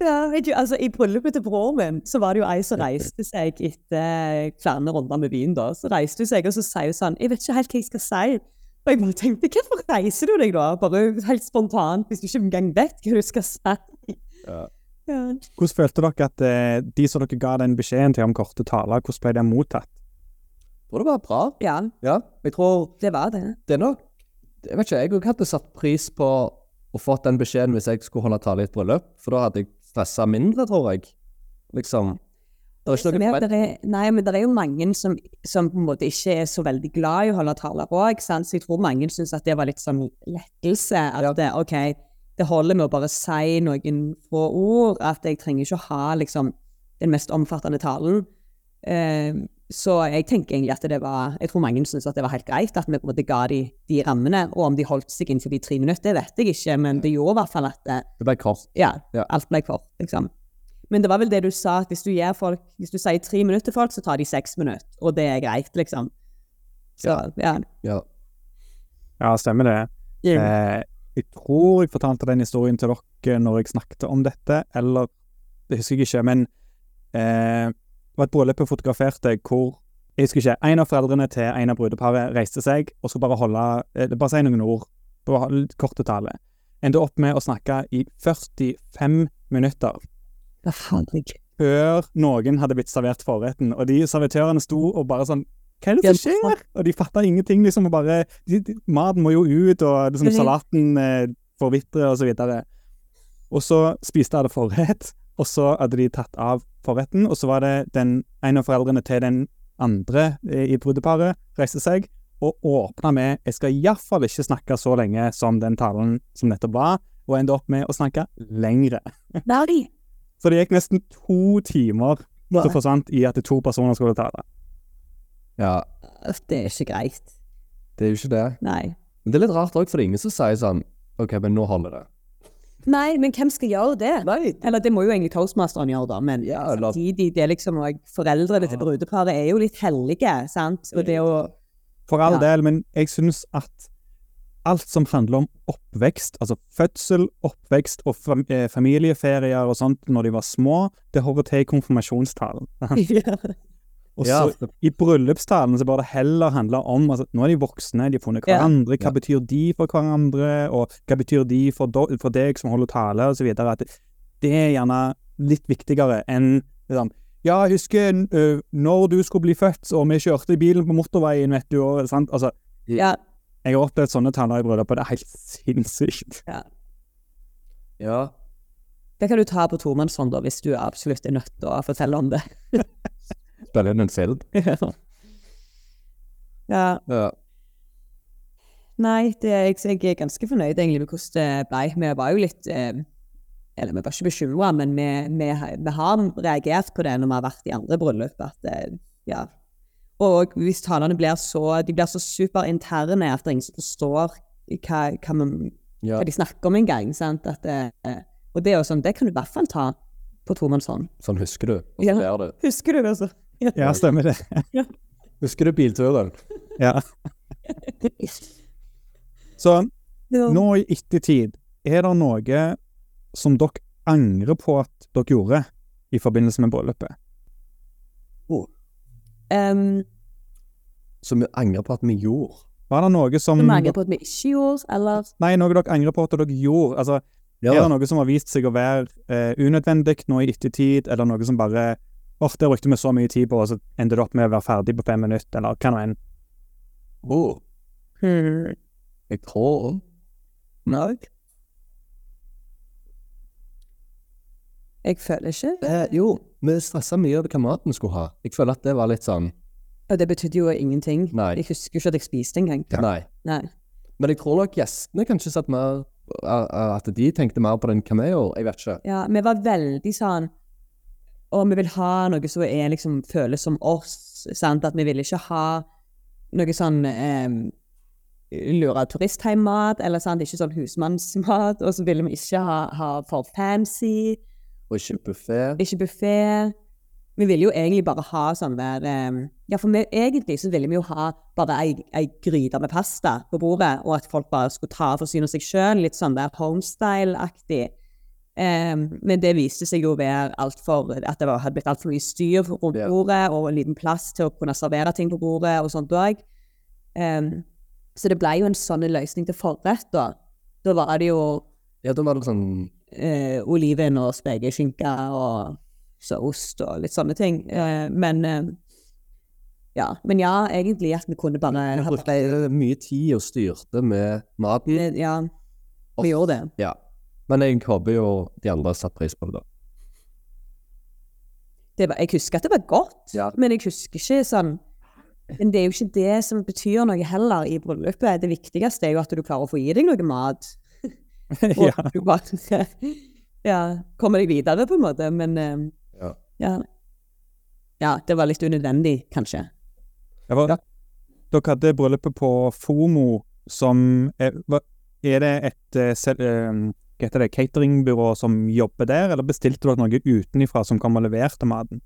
Ja, vet du, altså I bryllupet til broren min så var det jo ei som reiste seg etter flere runder med vin. da, Så reiste hun seg og så sier hun sånn 'Jeg vet ikke helt hva jeg skal si.' Og jeg bare tenkte 'Hvorfor reiser du deg da?' Bare helt spontant, hvis du ikke engang vet hva du skal si. Ja. Ja. Hvordan følte dere at eh, de som dere ga den beskjeden til om korte taler, hvordan ble det mottatt? Jeg tror det var bra. ja, Ja, jeg tror det var det. det er nok Jeg vet ikke, jeg hadde satt pris på å fått den beskjeden hvis jeg skulle holde tale i et bryllup, for da hadde jeg stressa mindre, tror jeg. Liksom. Det er ikke noe er, nei, men det er jo mange som, som på en måte ikke er så veldig glad i å holde taler òg, så jeg tror mange syns at det var litt sånn lettelse. At Ja. det, OK, det holder med å bare si noen få ord, at jeg trenger ikke å ha liksom den mest omfattende talen. Eh, så jeg tenker egentlig at det var Jeg tror mange syns at det var helt greit at vi på en måte ga de de rammene. Og om de holdt seg innenfor de tre minutter, det vet jeg ikke, men det gjorde i hvert fall at det, Det ble kort. ja, Ja. alt ble kort, liksom. Men det var vel det du sa, at hvis du, gir folk, hvis du sier tre minutter til folk, så tar de seks minutter. Og det er greit, liksom. Så, ja. Ja. Ja, stemmer det. Eh, jeg tror jeg fortalte den historien til dere når jeg snakket om dette, eller det husker jeg ikke, men eh, var et bryllup jeg fotograferte hvor jeg husker ikke, en av foreldrene til en av brudeparet reiste seg og skulle bare holde eh, Bare si noen ord, på korte tale. Endte opp med å snakke i 45 minutter Hva faen? før noen hadde blitt servert forretten. Og de servitørene sto og bare sånn Hva er det som skjer? Og de fatta ingenting, liksom. Og bare de, de, Maten må jo ut, og liksom, salaten eh, forvitrer, og så videre. Og så spiste alle forrett, og så hadde de tatt av forretten, og så var det den en av foreldrene til den andre eh, i brudeparet reiste seg og åpna med 'Jeg skal iallfall ikke snakke så lenge som den talen som nettopp var', og endte opp med å snakke lengre. Nei. Så det gikk nesten to timer som forsvant i at to personer skulle tale. ja. Det er ikke greit. Det er jo ikke det. Nei. Men det er litt rart òg, for det er ingen som sier sånn OK, men nå holder det. Nei, men hvem skal gjøre det? Nei. Eller det må jo egentlig toastmasteren gjøre, da, men Ja, samtidig, det er liksom Foreldrene til brudeparet er jo litt hellige, sant? Og det å For all Ja. del, men jeg syns at alt som handler om oppvekst, altså fødsel, oppvekst og fam eh, familieferier og sånt når de var små, det hører til i konfirmasjonstalen. Og så Ja. i bryllupstalen så bør det heller handle om altså, Nå er de voksne, de har funnet Ja. hverandre. Hva Ja. betyr de for hverandre, og hva betyr de for, do, for deg som holder tale. At det, det er gjerne litt viktigere enn liksom Ja, jeg husker uh, når du skulle bli født, og vi kjørte i bilen på motorveien, vet du, og sant. Altså, Ja. jeg har opplevd sånne taler i bryllup, og det er helt sinnssykt. Ja. Det kan du ta på tomannshånd, hvis du absolutt er nødt til å fortelle om det. Spille inn en film. ja. Ja. Nei, det, jeg, jeg er ganske fornøyd egentlig med hvordan det ble. Vi var jo litt eh, Eller vi var ikke bekymra, men vi, vi, vi har reagert på det når vi har vært i andre bryllup. At, eh, ja. Og hvis talene blir så de blir så superinterne at ingen forstår hva, hva, man, ja. hva de snakker om engang. Eh, og det er jo sånn, det kan du i hvert fall ta på tomannshånd. Sånn husker du, og så ler du. Husker du det, altså? Ja, stemmer det. Husker du bilturen? Ja. Så nå i ettertid, er det noe som dere angrer på at dere gjorde i forbindelse med bryllupet? Em, Som vi angrer på at vi gjorde. Var det noe som Som angrer på at vi ikke gjorde, eller Nei, noe dere angrer på at dere gjorde? Altså, Ja, Er det noe som har vist seg å være eh, unødvendig nå i ettertid, eller noe som bare åh, det brukte vi så mye tid på, og så endte det opp med å være ferdig på fem minutter, eller hva nå enn. Oh. Jeg tror Nei. Jeg føler ikke eh, Jo, vi stressa mye over hva maten skulle ha. Jeg føler at det var litt sånn Og det betydde jo ingenting. Nei. Jeg husker ikke at jeg spiste engang. Ja. Nei. Nei. Men jeg tror nok gjestene kanskje satt mer At de tenkte mer på den cameo. Jeg vet ikke. Ja, vi var veldig sånn og vi vil ha noe som er liksom føles som oss, sant? At vi vil ikke ha noe sånn eh, lure turistheimmat, eller sant? ikke sånn husmannsmat. Og så ville vi ikke ha, ha for fancy, Og ikke buffé. ikke buffé. Vi ville jo egentlig bare ha sånn der eh, Ja, for vi, egentlig så ville vi jo ha bare ei, ei gryte med pasta på bordet, og at folk bare skulle ta og forsyne seg sjøl, litt sånn der homestyle-aktig. Eh, men det viste seg jo å være altfor At det var, hadde blitt altfor mye styr rundt bordet, og en liten plass til å kunne servere ting på bordet og sånt òg. så det ble jo en sånn løsning til forrett, da. Da var det jo Ja, da var det sånn eh, oliven og spekeskinke og så ost og litt sånne ting. Eh, men eh, ja. Men ja, egentlig at vi kunne bare Vi brukte mye tid og styrte med maten. Ja, vi gjorde det. Ja. Men jeg håper jo de andre satte pris på det, da. det var, jeg husker at det var godt, Ja. men jeg husker ikke sånn Men det er jo ikke det som betyr noe heller i bryllupet. Det viktigste er jo at du klarer å få i deg noe mat. Og ja. du bare ja, kommer deg videre, på en måte. Men eh, Ja. ja. ja, det var litt unødvendig, kanskje. Det var, Ja. Dere hadde bryllupet på FOMO, som er, er det et eh, sel- eh, hva heter det, cateringbyrå som jobber der, eller bestilte dere noe utenifra som kom og leverte maten?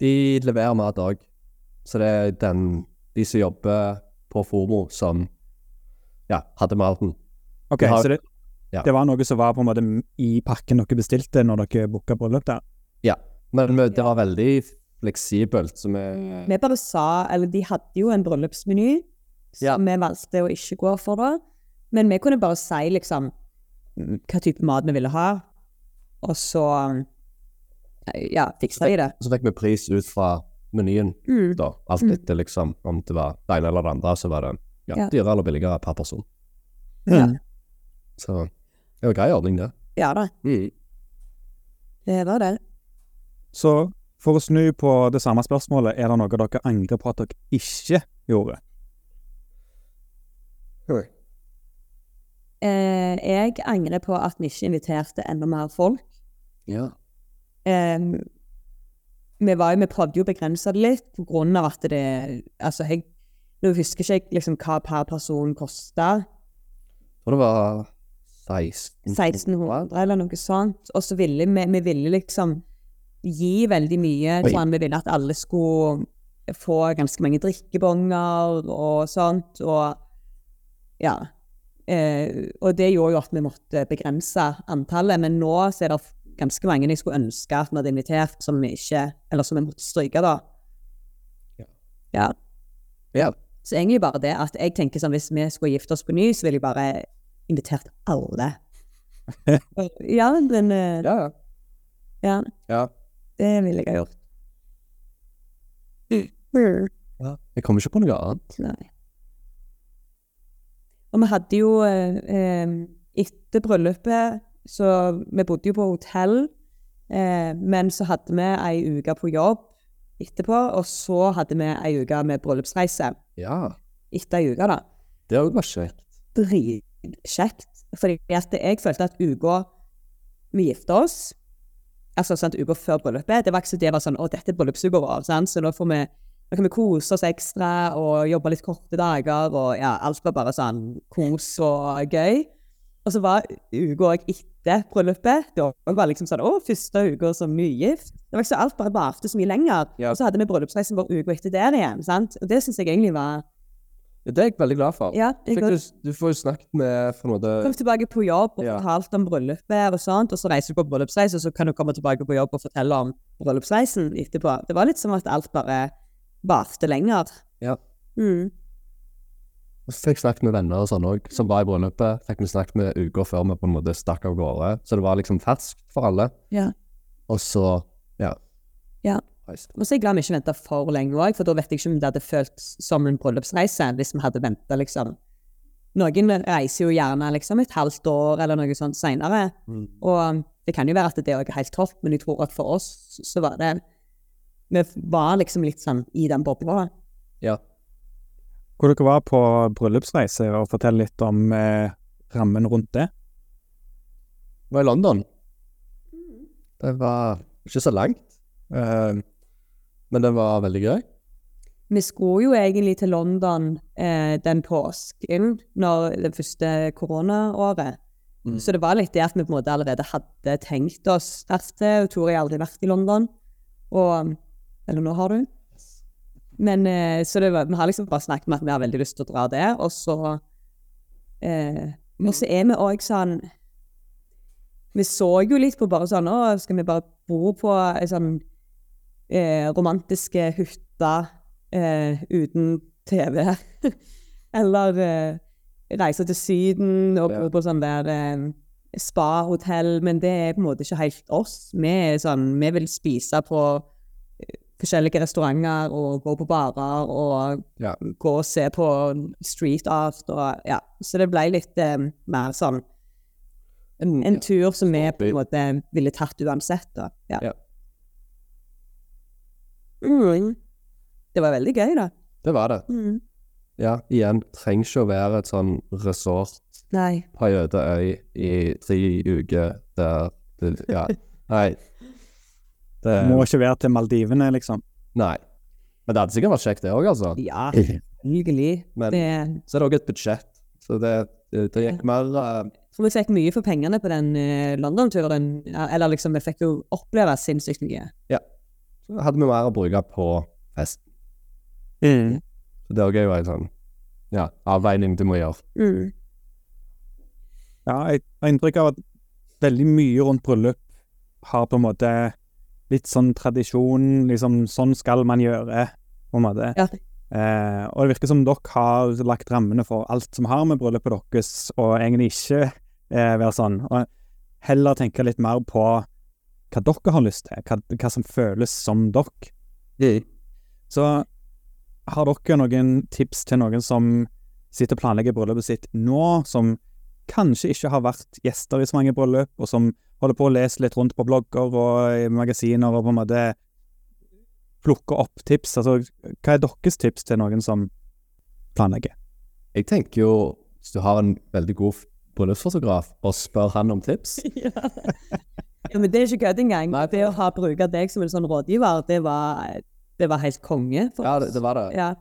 De leverer mat òg. Så det er den, de som jobber på FOMO, som ja, hadde maten. Ok, har- Så det, Ja. det var noe som var på en måte i pakken dere bestilte når dere booka bryllup der? Ja. Men det var veldig fleksibelt, så vi Vi bare sa Eller de hadde jo en bryllupsmeny som Ja. vi valgte å ikke gå for det. Men vi kunne bare si liksom hva type mat vi ville ha, og så ja, fiksa vi det. Så fikk vi pris ut fra menyen, Mm. da. Alt Mm. etter liksom om det var det ene eller det andre, så var det ja, Ja. dyrere eller billigere per person. Ja. Mm. Så det var en grei ordning, det. Ja da, Mm. det var det. Så for å snu på det samme spørsmålet, er det noe dere angrer på at dere ikke gjorde? Eh, jeg angrer på at vi ikke inviterte enda mer folk. Ja. Eh, vi, var, vi prøvde jo å begrense det litt på grunn av at det Altså, jeg nå husker ikke jeg liksom hva per person kosta. Og det var 16 1600 eller noe sånt. Og så ville vi, vi ville liksom gi veldig mye. Sånn, vi ville at alle skulle få ganske mange drikkebonger og sånt. Og ja. Eh, og det gjorde jo at vi måtte begrense antallet. Men nå så er det ganske mange jeg skulle ønske at vi hadde invitert, som vi ikke Eller som vi måtte stryke, da. Ja. ja. Ja. Så egentlig bare det at jeg tenker sånn hvis vi skulle gifte oss på ny, så ville jeg bare invitert alle. ja, men eh, Ja, ja. ja, ja. det ville jeg ha gjort. ja. Jeg kommer ikke på noe annet. Nei. Og vi hadde jo eh, eh, Etter bryllupet Så vi bodde jo på hotell, eh, men så hadde vi ei uke på jobb etterpå, og så hadde vi ei uke med bryllupsreise Ja. etter ei uke, da. Det òg var kjekt. dritkjekt. Fordi at jeg følte at uka vi gifta oss, altså sant, uka før bryllupet, det var ikke så det var sånn å, dette er bryllupsuka vår, så nå får vi nå kan vi kose oss ekstra og jobbe litt korte dager, og ja, alt var bare sånn kos og gøy. Og så var uka òg etter bryllupet. Det var liksom sånn Å, første uka som nygift. Det var ikke så alt bare varte så mye lenger. Ja. Og så hadde vi bryllupsreisen vår uka etter der igjen. sant? Og det syns jeg egentlig var Ja, Det er jeg veldig glad for. Ja, jeg du, du får jo snakket med for noe kom tilbake på jobb og Ja. fortalt om bryllupet og sånt, og så reiser du på bryllupsreise, og så kan du komme tilbake på jobb og fortelle om bryllupsreisen etterpå. Det var litt som at alt bare varte lenger. Ja. Mm. Og så fikk jeg snakket med venner og sånn òg, som var i bryllupet. Fikk vi snakket med uker før vi på en måte stakk av gårde. Så det var liksom ferskt for alle. Ja. Og så, ja. Ja. Og så er jeg glad vi ikke venta for lenge òg, for da vet jeg ikke om det hadde føltes som en bryllupsreise hvis vi hadde venta, liksom. Noen reiser jo gjerne liksom et halvt år eller noe sånt seinere. Mm. Og Det kan jo være at det òg er helt topp, men jeg tror at for oss så var det Vi var liksom litt sånn i den bobla. Ja. Hvor dere var på bryllupsreise, og fortell litt om eh, rammen rundt det. Det var i London. Det var ikke så langt, eh, men det var veldig gøy. Vi skulle jo egentlig til London eh, den påsken, når det første koronaåret. Mm. Så det var litt det at vi på en måte allerede hadde tenkt oss. Og Tori har aldri vært i London. Og Eller nå har du? Men eh, så det var, vi har liksom bare snakket om at vi har veldig lyst til å dra der, og så eh, Og så er vi òg sånn Vi så jo litt på bare sånn Å, skal vi bare bo på ei sånn eh, romantiske hytte eh, uten TV? Eller eh, reise til Syden og bo på sånn der eh, spa-hotell, men det er på en måte ikke helt oss. Vi sånn, vi vil spise på eh, forskjellige restauranter og gå på barer og Ja. gå og se på street art og ja. Så det ble litt eh, mer sånn En, en tur som vi på en måte ville tatt uansett, da. Ja. Ja. Mm. Det var veldig gøy, da. Det var det. Mm. Ja, igjen, trenger ikke å være et sånn resort Nei. på ei øde øy i tre uker der det, Ja. Nei. Det, Må ikke være til Maldivene, liksom. nei. Men det hadde sikkert vært kjekt, det òg, altså. Ja, selvfølgelig. Men- Det Så er det òg et budsjett. Så det, det, det gikk mer uh... For vi fikk mye for pengene på den uh, London-turen. Eller liksom, vi fikk jo oppleve sinnssykt mye. Ja. Så hadde vi mer å bruke på fest. Mm. Så det òg er jo en sånn ja, avveining du må gjøre. Mm. Ja, jeg har inntrykk av at veldig mye rundt bryllup har på en måte litt sånn tradisjon, liksom sånn skal man gjøre, på en måte. Ja. Eh, og det virker som dere har lagt rammene for alt som har med bryllupet deres, og egentlig ikke eh, være sånn. Og heller tenke litt mer på hva dere har lyst til, hva, hva som føles som dere. Så har dere noen tips til noen som sitter og planlegger bryllupet sitt nå, som kanskje ikke har vært gjester i så mange bryllup, og som holder på å lese litt rundt på blogger og i magasiner og på en måte plukker opp tips? Altså, hva er deres tips til noen som planlegger? Jeg tenker jo, hvis du har en veldig god bryllupsfotograf, og spør han om tips ja. ja, men det er ikke kødd engang. Nei, Det å ha bruke deg som en sånn rådgiver, det var, det var helt konge. For Ja, det, det var det. Ja.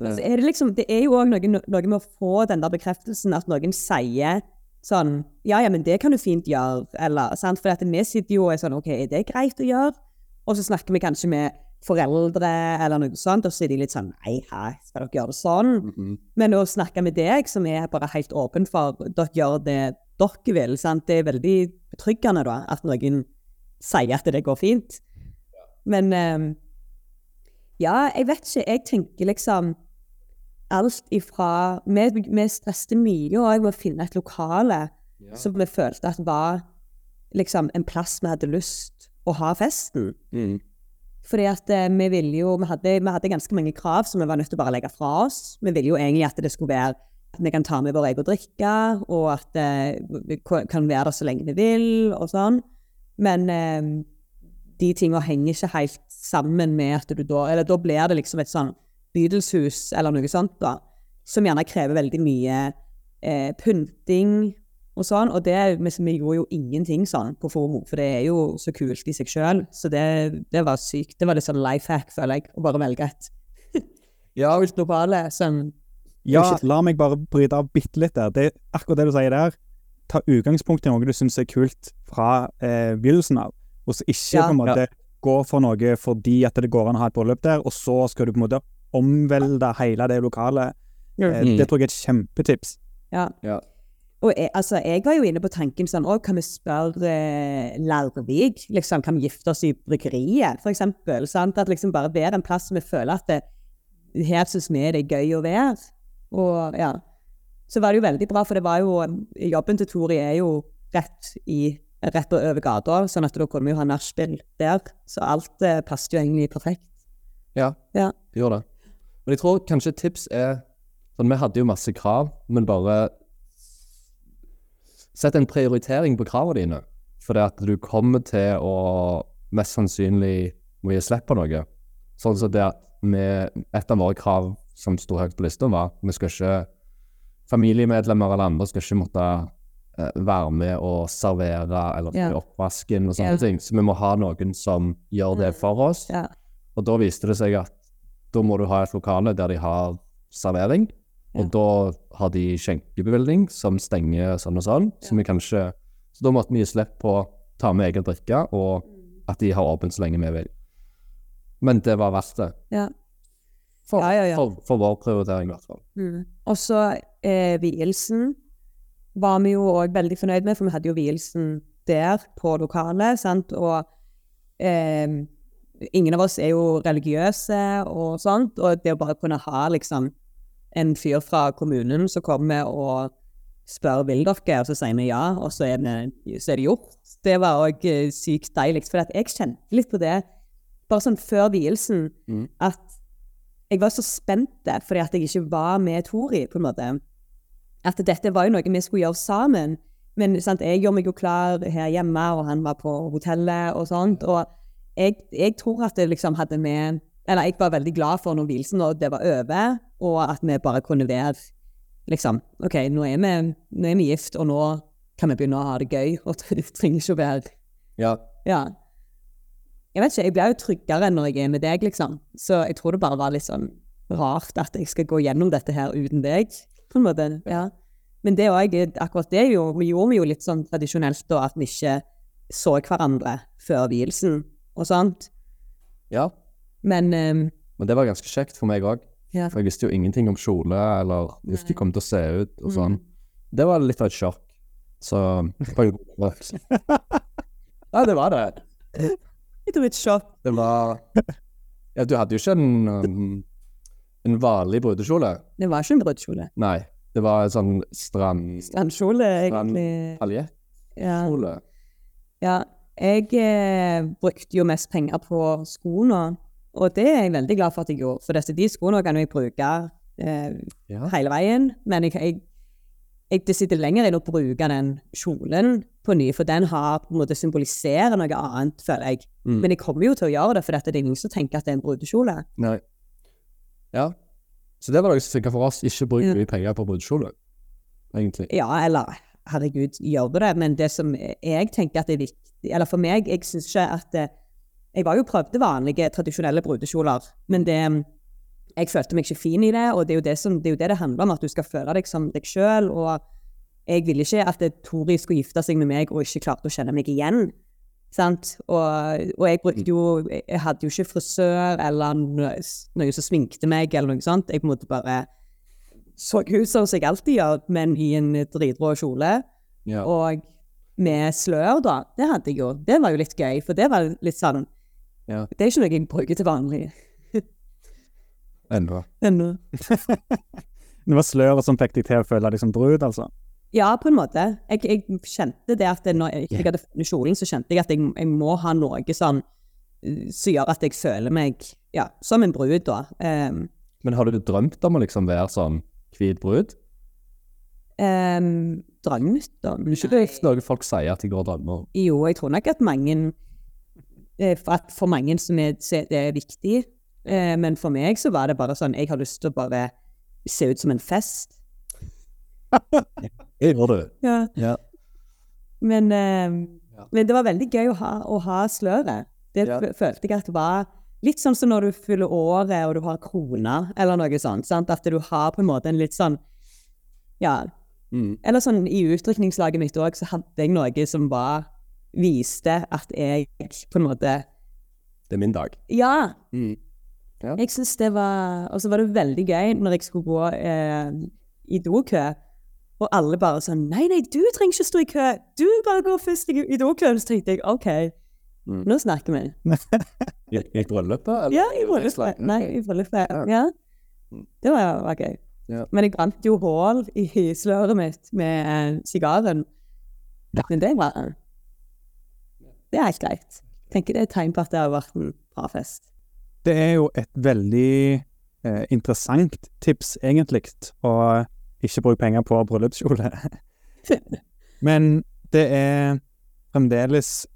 det Altså, er det liksom, det er jo òg noe, noe med å få den der bekreftelsen at noen sier sånn Ja, ja, men det kan du fint gjøre, eller sant. For vi sitter jo og er sånn OK, er det greit å gjøre? Og så snakker vi kanskje med foreldre eller noe sånt, og så er de litt sånn Nei, hæ, skal dere gjøre det sånn? Mhm. Men å snakke med deg, som er bare helt åpen for dere gjør det dere vil, sant? det er veldig betryggende da, at noen sier at det går fint. Men um, ja, jeg vet ikke. Jeg tenker liksom alt ifra Vi, vi stresste mye òg med å finne et lokale Ja. som vi følte at var liksom en plass vi hadde lyst å ha festen. Mm. Fordi at eh, vi ville jo vi hadde, vi hadde ganske mange krav som vi var nødt til å bare legge fra oss. Vi ville jo egentlig at det skulle være at vi kan ta med vår egen drikke, og at eh, vi kan være der så lenge vi vil, og sånn. Men eh, de tingene henger ikke helt sammen med at du da Eller da blir det liksom et sånn bydelshus eller noe sånt, da. Som gjerne krever veldig mye eh, pynting og sånn. Og det, vi, gjorde jo ingenting sånn på FOMO, for det er jo så kult i seg sjøl. Så det, det var sykt. Det var litt sånn life hack, føler jeg, å bare velge et Ja, hvis- lokale som Ja, la meg bare bryte av bitte litt der. Det er akkurat det du sier der. Ta utgangspunkt i noe du syns er kult fra eh, begynnelsen av, og så ikke Ja. på en måte gå for noe fordi at det går an å ha et bryllup der, og så skal du på en måte omvelde hele det lokalet. Eh, Mm. det tror jeg er et kjempetips. Ja. Ja. Og jeg, altså, jeg var jo inne på tanken sånn Å, kan vi spørre eh, Larvik? Liksom, kan vi gifte oss i bryggeriet, for eksempel? Sant? At liksom bare være en plass som vi føler at det, her syns vi det er gøy å være. Og ja. Så var det jo veldig bra, for det var jo Jobben til Tori er jo rett i rett over gata, sånn at da kunne vi jo ha nachspiel der. Så alt eh, passet jo egentlig perfekt. Ja, Ja. det gjorde det. Men jeg tror kanskje et tips er sånn, Vi hadde jo masse krav, men bare Sett en prioritering på kravene dine. For det at du kommer til å mest sannsynlig må gi slipp på noe. Sånn som det at vi, et av våre krav som sto høyt på lista, var vi skal ikke Familiemedlemmer eller andre skal ikke måtte eh, være med og servere eller yeah. oppvasken og sånne yeah. ting. Så vi må ha noen som gjør det for oss. Yeah. Og da viste det seg at da må du ha et lokale der de har servering, og Ja. da har de skjenkebevilgning som stenger sånn og sånn. Så vi kanskje, Så da måtte vi gi slipp på å ta med egen drikke, og at de har åpent så lenge vi vil. Men det var verdt det. Ja. For, Ja, ja, ja. for, for vår prioritering, i hvert fall. Mm. Og så eh, vielsen var vi jo òg veldig fornøyd med, for vi hadde jo vielsen der på lokalet. sant? Og eh, ingen av oss er jo religiøse og sånt, og det å bare kunne ha liksom en fyr fra kommunen som kommer og spør vil dere, og så sier vi ja, og så er det, så er det gjort. Det var òg sykt deilig, for jeg kjente litt på det bare sånn før vielsen, Mm. at jeg var så spent fordi at jeg ikke var med Tori, på en måte. At dette var jo noe vi skulle gjøre sammen. Men sant, jeg gjorde meg jo klar her hjemme, og han var på hotellet og sånt. Og jeg, jeg tror at det liksom hadde med Eller jeg var veldig glad for når vielsen og det var over, og at vi bare kunne være liksom OK, nå er vi, nå er vi gift, og nå kan vi begynne å ha det gøy. Og det trenger ikke å være Ja. ja. Jeg vet ikke, jeg blir jo tryggere når jeg er med deg, liksom. Så jeg tror det bare var litt sånn rart at jeg skal gå gjennom dette her uten deg, på en måte. Ja. Men det også, akkurat det gjorde vi jo litt sånn tradisjonelt da, at vi ikke så hverandre før vielsen og sånt. ja. Men um, Men det var ganske kjekt for meg òg. ja. For jeg visste jo ingenting om kjole, eller hvordan de kom til å se ut og sånn. Mm. Det var litt av et sjokk. Så Nei, det var det. Litt av et sjokk. Det var Ja, du hadde jo ikke en, um, en vanlig brudekjole. Det var ikke en brudekjole. Nei. Det var en sånn strand... Strandkjole, egentlig. Paljettkjole. Ja. Ja, jeg eh, brukte jo mest penger på skoene, og det er jeg veldig glad for at jeg gjorde. For disse, de skoene kan jeg bruke eh, Ja. hele veien, men jeg, jeg, jeg det sitter lenger inn å bruke den kjolen på ny, for den har på en måte symboliserer noe annet, føler jeg. Mm. Men jeg kommer jo til å gjøre det, for dette, det er ingen som tenker at det er en brudekjole. Nei. Ja. Så det var noe som funka for oss. Ikke bruk mye penger på brudekjole, egentlig. Ja, eller herregud, gjør du det, men det som jeg tenker at er viktig, eller for meg, jeg synes ikke at det, jeg var jo prøvde vanlige, tradisjonelle brudekjoler, men det, jeg følte meg ikke fin i det, og det er jo det som, det, jo det, det handler om, at du skal føle deg som deg selv, og jeg ville ikke at det, Tori skulle gifte seg med meg og ikke klarte å kjenne meg igjen, sant? Og, og jeg brukte jo, jeg hadde jo ikke frisør eller noe som sminkte meg eller noe sånt, jeg måtte bare så ut som jeg alltid gjør, men i en dritrå kjole. Ja. Og med slør, da. Det hadde jeg jo. Det var jo litt gøy, for det var litt sånn Ja. Det er ikke noe jeg bruker til vanlig. Enda. Ennå. Det var sløret som fikk deg til å føle deg som brud, altså? Ja, på en måte. Jeg, jeg kjente det at når jeg jeg hadde funnet kjolen, så kjente jeg at jeg, jeg må ha noe sånn eh, som gjør at jeg føler meg ja, som en brud, da. Um, Men har du drømt om å liksom være sånn hvit brud? um, om Men ikke det er noe folk sier at de går om. Jo, jeg tror nok at mange eh, at for mange som er, det er viktig. Eh, men for meg så var det bare sånn Jeg har lyst til å bare se ut som en fest. jeg gjør du. Ja. Ja. Men, Ja. men det var veldig gøy å ha, å ha sløret. Det Ja. følte jeg at det var litt sånn som når du fyller året og du har krona, eller noe sånt. Sant? At du har på en måte en litt sånn Ja. Mm. Eller sånn i utdrikningslaget mitt òg, så hadde jeg noe som bare viste at jeg på en måte Det er min dag. Ja! Mm. Jeg syns det var Og så var det veldig gøy når jeg skulle gå eh, i dokø, og alle bare sånn Nei, nei, du trenger ikke stå i kø! Du bare går først i, i dokøen. Så tenkte jeg OK, Mm. nå snakker vi. I, i bryllupet? Ja, i bryllupet. Nei, i bryllupet. Ja. Det var, var gøy. Ja. Men jeg brant jo hull i sløret mitt med sigaren. sigaren. Men det er bra. Det er helt greit. Tenker det er et tegn på at det har vært en bra fest. Det er jo et veldig eh, interessant tips, egentlig, å ikke bruke penger på bryllupskjole. Men det er fremdeles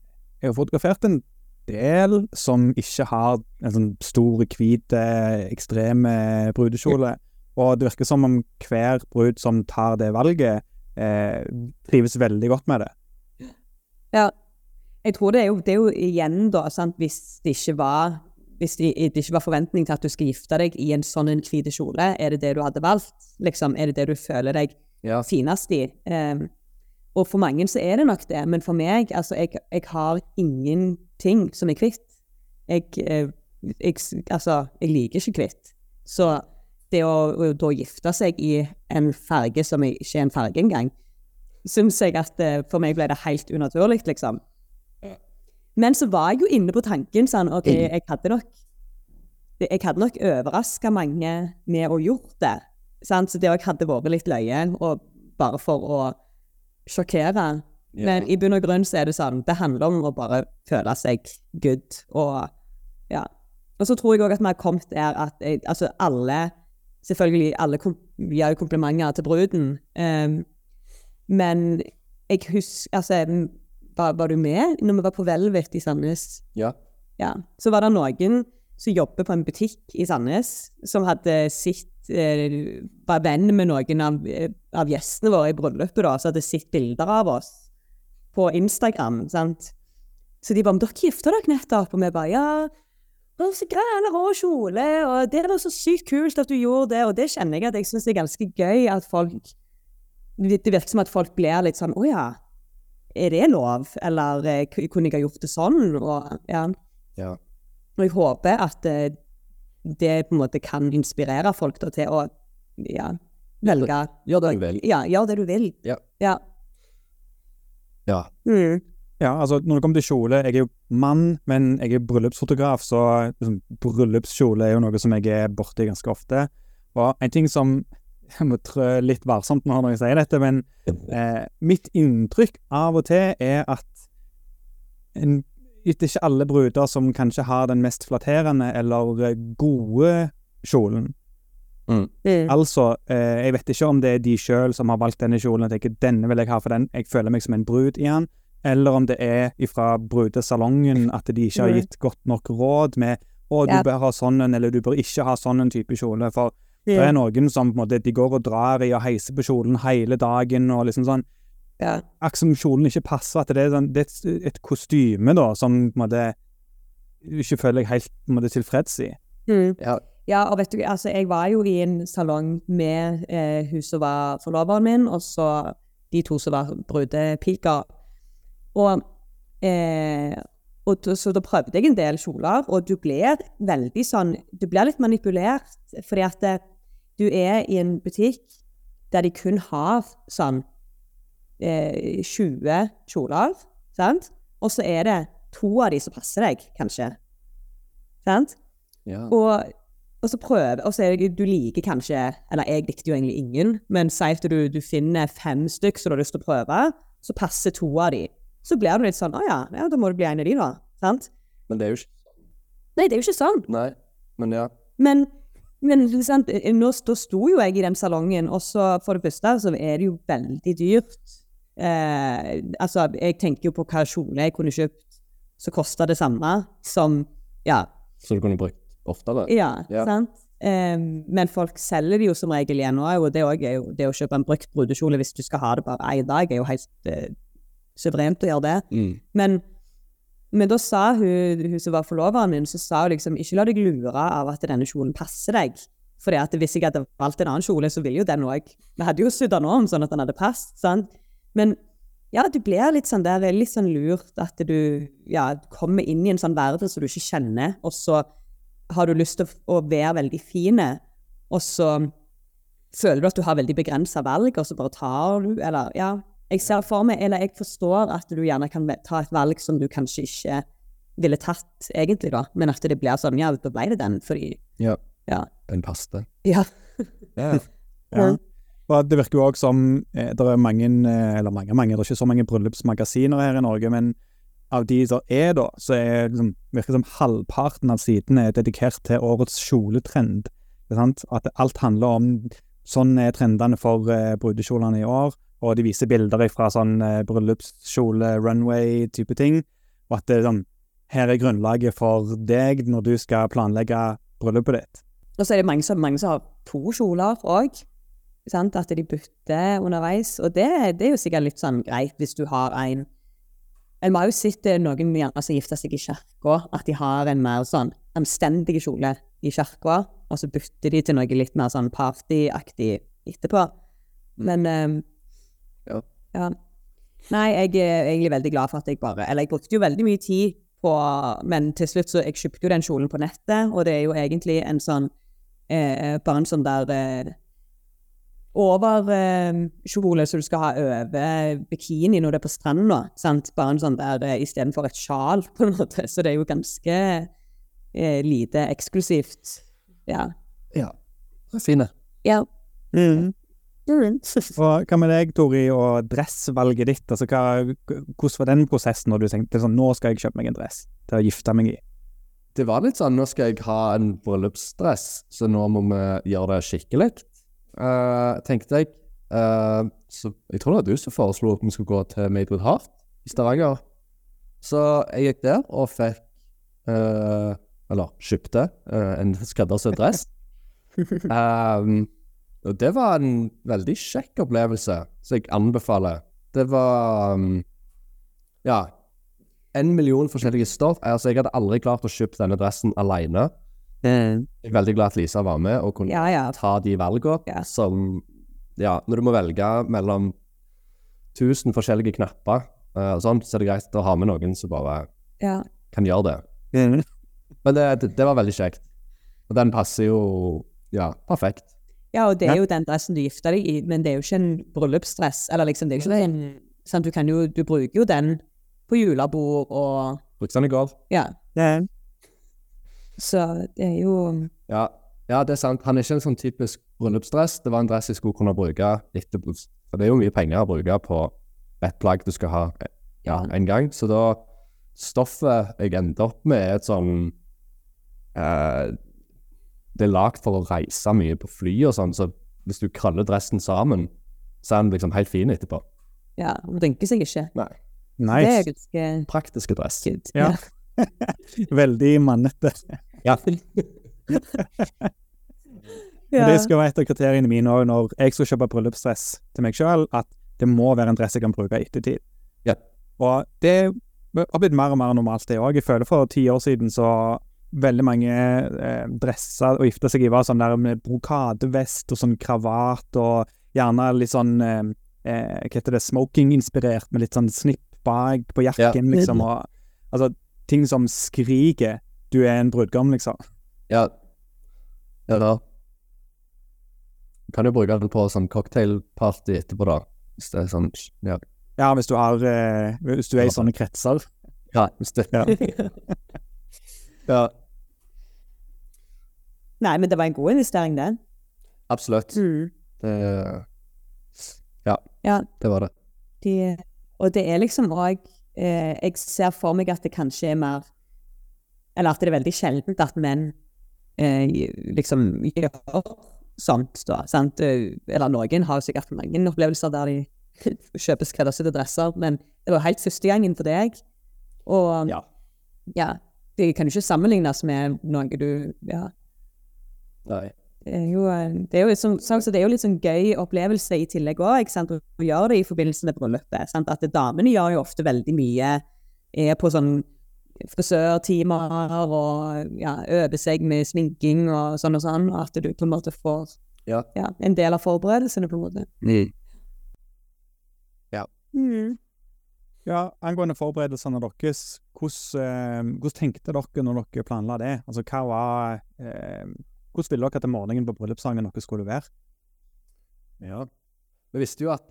Jeg har fotografert en del som ikke har en sånn stor, hvit, eh, ekstrem brudekjole. Og det virker som om hver brud som tar det valget, eh, trives veldig godt med det. Ja. Jeg tror det er jo, det er jo igjen, da, sant, hvis det ikke var hvis det, det ikke var forventning til at du skal gifte deg i en sånn en hvit kjole, er det det du hadde valgt? Liksom, er det det du føler deg Ja. finest i? Um, og for mange så er det nok det, men for meg, altså, jeg, jeg har ingenting som er hvitt. Jeg, eh, jeg, altså, jeg liker ikke hvitt. Så det å, da gifte seg i en farge som ikke er en farge engang, syns jeg at eh, for meg ble det helt unaturlig, liksom. Men så var jeg jo inne på tanken sånn OK, jeg hadde nok jeg hadde nok overraska mange med å gjort det. Sant? Så det òg hadde vært litt løye, og bare for å sjokkere. Ja. Men i bunn og grunn så er det sånn, det handler om å bare føle seg good, og ja. Og så tror jeg òg at vi har kommet der at jeg, altså alle Selvfølgelig, alle kom, gir komplimenter til bruden, um, men jeg husker Altså, var, var du med når vi var på Velvet i Sandnes? Ja. Ja. Så var det noen som jobber på en butikk i Sandnes, som hadde sett eh, Var venn med noen av, eh, av gjestene våre i bryllupet, da, som hadde sett bilder av oss på Instagram. sant? Så de bare 'Men dere gifta dere nettopp?' Og vi bare 'Ja'. «Å, så græla rå kjole, og det var så sykt kult at du gjorde det. Og det kjenner jeg at jeg syns er ganske gøy at folk Det virker som at folk blir litt sånn 'Å ja, er det lov?' Eller eh, 'Kunne jeg ha gjort det sånn?' Og, ja. Ja. Og jeg håper at eh, det på en måte kan inspirere folk da, til å ja, velge Gjør det du vil. Ja, gjør det du vil. Ja. Ja. Ja. Mm. Ja, altså når det kommer til kjole Jeg er jo mann, men jeg er bryllupsfotograf, så liksom, bryllupskjole er jo noe som jeg er borti ganske ofte. Og en ting som Jeg må trø litt varsomt når jeg sier dette, men eh, mitt inntrykk av og til er at en, det er ikke alle bruder som kanskje har den mest flatterende eller eh, gode kjolen. Mm. Altså, eh, jeg vet ikke om det er de sjøl som har valgt denne kjolen og tenker denne vil jeg ha for den, jeg føler meg som en brud i den, eller om det er ifra brudesalongen at de ikke har Mm. gitt godt nok råd med å, du bør ha sånn en, eller du bør ikke ha sånn en type kjole. For det er noen som på en måte, de går og drar i og heiser på kjolen hele dagen og liksom sånn Ja. Kjolen ikke passer, at det er, sånn, det er et, kostyme da, som på en måte du ikke føler deg helt måte, tilfreds i. Mm. Ja. Ja, og vet du, altså, jeg var jo i en salong med eh, hun som var forloveren min, og så de to som var brudepiker. Og, eh, og så da prøvde jeg en del kjoler, og du blir veldig sånn Du blir litt manipulert, fordi at eh, du er i en butikk der de kun har sånn eh, 20 kjoler, sant? Og så er det to av de som passer deg, kanskje. Sant? Ja. Og, og så prøver, og så er det, du liker kanskje, eller jeg likte jo egentlig ingen, men si at du, du finner fem stykk som du har lyst til å prøve, så passer to av de. Så blir du litt sånn, å ja, ja da må du bli en av de da, sant? Men det er jo ikke Nei, det er jo ikke sånn. Nei. Men ja. Men, men sant, nå sto jo jeg i den salongen, og så for det første så er det jo veldig dyrt. Eh, altså, jeg tenker jo på hva kjole jeg kunne kjøpt, som kosta det samme som, ja, Så du kunne brukt oftere? Ja, Ja. sant? Eh, men folk selger det jo som regel igjen og det, er jo, det å kjøpe en brukt brudekjole hvis du skal ha det bare én dag, er jo helt eh, suverent å gjøre det. Mm. Men, men da sa hun, hun som var forloveren min, så sa hun liksom ikke la deg lure av at denne kjolen passer deg. Fordi at hvis jeg hadde valgt en annen kjole, så ville jo den òg Vi hadde jo sydd den om sånn at den hadde passet. sant? Men ja, du blir litt sånn der, litt sånn lurt at du ja, kommer inn i en sånn verden som du ikke kjenner, og så har du lyst til å, være veldig fine, og så føler du at du har veldig begrensa valg, og så bare tar du, eller ja. Jeg ser for meg, eller jeg forstår at du gjerne kan ta et valg som du kanskje ikke ville tatt egentlig, da, men at det blir sånn, ja, da ble det den, fordi Ja. Ja. Den passet. Ja. Ja. Ja. Og det virker jo òg som eh, det er mange, eh, eller mange, mange, det er ikke så mange bryllupsmagasiner her i Norge, men av de som er da, så er liksom, virker som halvparten av sidene er dedikert til årets kjoletrend. At alt handler om sånn er trendene for eh, brudekjolene i år, og de viser bilder fra sånn eh, bryllupskjole, runway-type ting, og at det sånn Her er grunnlaget for deg når du skal planlegge bryllupet ditt. Og så er det mange som, mange som har to kjoler òg. At de bytter underveis. Og det, det, er jo sikkert litt sånn greit hvis du har en Vi har jo sett eh, noen gjerne som gifter seg i kirka, at de har en mer sånn anstendig kjole i kirka, og så bytter de til noe litt mer sånn partyaktig etterpå. Men um, Ja. ja. Nei, jeg er egentlig veldig glad for at jeg bare Eller jeg brukte jo veldig mye tid på Men til slutt så Jeg kjøpte jo den kjolen på nettet, og det er jo egentlig en sånn eh, Bare en sånn der eh, overkjole eh, som du skal ha over bikini når du er på stranda. Sant? Bare en sånn der eh, istedenfor et sjal, på en måte. Så det er jo ganske eh, lite eksklusivt. Ja. Ja. Det er fine. Ja. Mm. Mm. Og hva med deg, Tori, og dressvalget ditt? Altså, hva, hvordan var den prosessen når du tenkte sånn Nå skal jeg kjøpe meg en dress til å gifte meg i? Det var litt sånn Nå skal jeg ha en bryllupsdress, så nå må vi gjøre det skikkelig. Eh, tenkte jeg. Uh, så jeg tror det var du som foreslo at vi skulle gå til Made with Heart i Stavanger. Så jeg gikk der og fikk uh, Eller kjøpte uh, en skreddersydd dress. Um, og det var en veldig kjekk opplevelse, som jeg anbefaler. Det var um, Ja. En million forskjellige stoff. Altså, jeg hadde aldri klart å kjøpe denne dressen Jeg er veldig glad at Lisa var med og kunne Ja, ja. ta de valgene Ja. som Ja, når du må velge mellom tusen forskjellige knapper uh, og sånn, så er det greit å ha med noen som bare ja. kan gjøre det. Men det, det, var veldig kjekt. Og den passer jo ja, perfekt. Ja, og det er jo den dressen du gifter deg i, men det er jo ikke en bryllupsdress. Eller liksom, det er jo ikke en sånn, Du, kan jo, du bruker jo den på julebord og Brukte den i går. Ja. Ja. Så det er jo Ja, ja, det er sant. Han er ikke en sånn typisk bryllupsdress. Det var en dress jeg skulle kunne bruke etterpå. For det er jo mye penger å bruke på ett plagg du skal ha eh, ja, Ja. en gang. Så da Stoffet jeg endte opp med, er et sånn eh, Det er lagd for å reise mye på fly og sånn, så hvis du krøller dressen sammen, så er den liksom helt fin etterpå. Ja, den rynker seg ikke. Nei. Det er Nice. ganske Praktiske dress. good. Ja. Veldig mannete. Ja. Men det skal være et av kriteriene mine òg når jeg skal kjøpe bryllupsdress til meg sjøl, at det må være en dress jeg kan bruke i ettertid. Ja. Og det har blitt mer og mer normalt, det òg. Jeg føler for ti år siden så veldig mange eh, dresser å gifte seg i var sånn der med brokadevest og sånn kravat og gjerne litt sånn eh, eh, Hva heter det, smoking-inspirert med litt sånn snipp bak på jakken, liksom. Og, altså ting som skriker 'du er en brudgom', liksom. Ja. Ja da. Kan jo bruke den på sånn cocktailparty etterpå, da. Hvis det er sånn Ja. Ja, hvis du har eh, Hvis du er i sånne kretser. ja hvis det Ja. ja. Nei, men det var en god investering, det. Absolutt. Det Ja, Ja, det var det. de, og det er liksom òg eh, Jeg ser for meg at det kanskje er mer Eller at det er veldig sjeldent at menn eh, liksom gjør sånt, da. Sant? Eh, Eller noen har sikkert mange opplevelser der de kjøper skreddersydde dresser, men det var helt første gangen for deg. Og Ja. ja, det kan jo ikke sammenlignes med noe du Ja. Nei. Er jo, eh, det er jo, som sant, så det er jo litt sånn gøy opplevelse i tillegg òg, å gjøre det i forbindelse med bryllupet. Sant? At damene gjør jo ofte veldig mye, er på sånn frisørtimer og ja, øver seg med sminking og sånn og sånn, og at du på en måte får Ja. ja, en del av forberedelsene, på en måte. Mm. Ja, angående forberedelsene deres, hvordan, eh, hvordan tenkte dere når dere planla det? Altså, hva var eh, Hvordan ville dere at morgenen på bryllupssangen deres skulle være? Ja. Vi visste jo at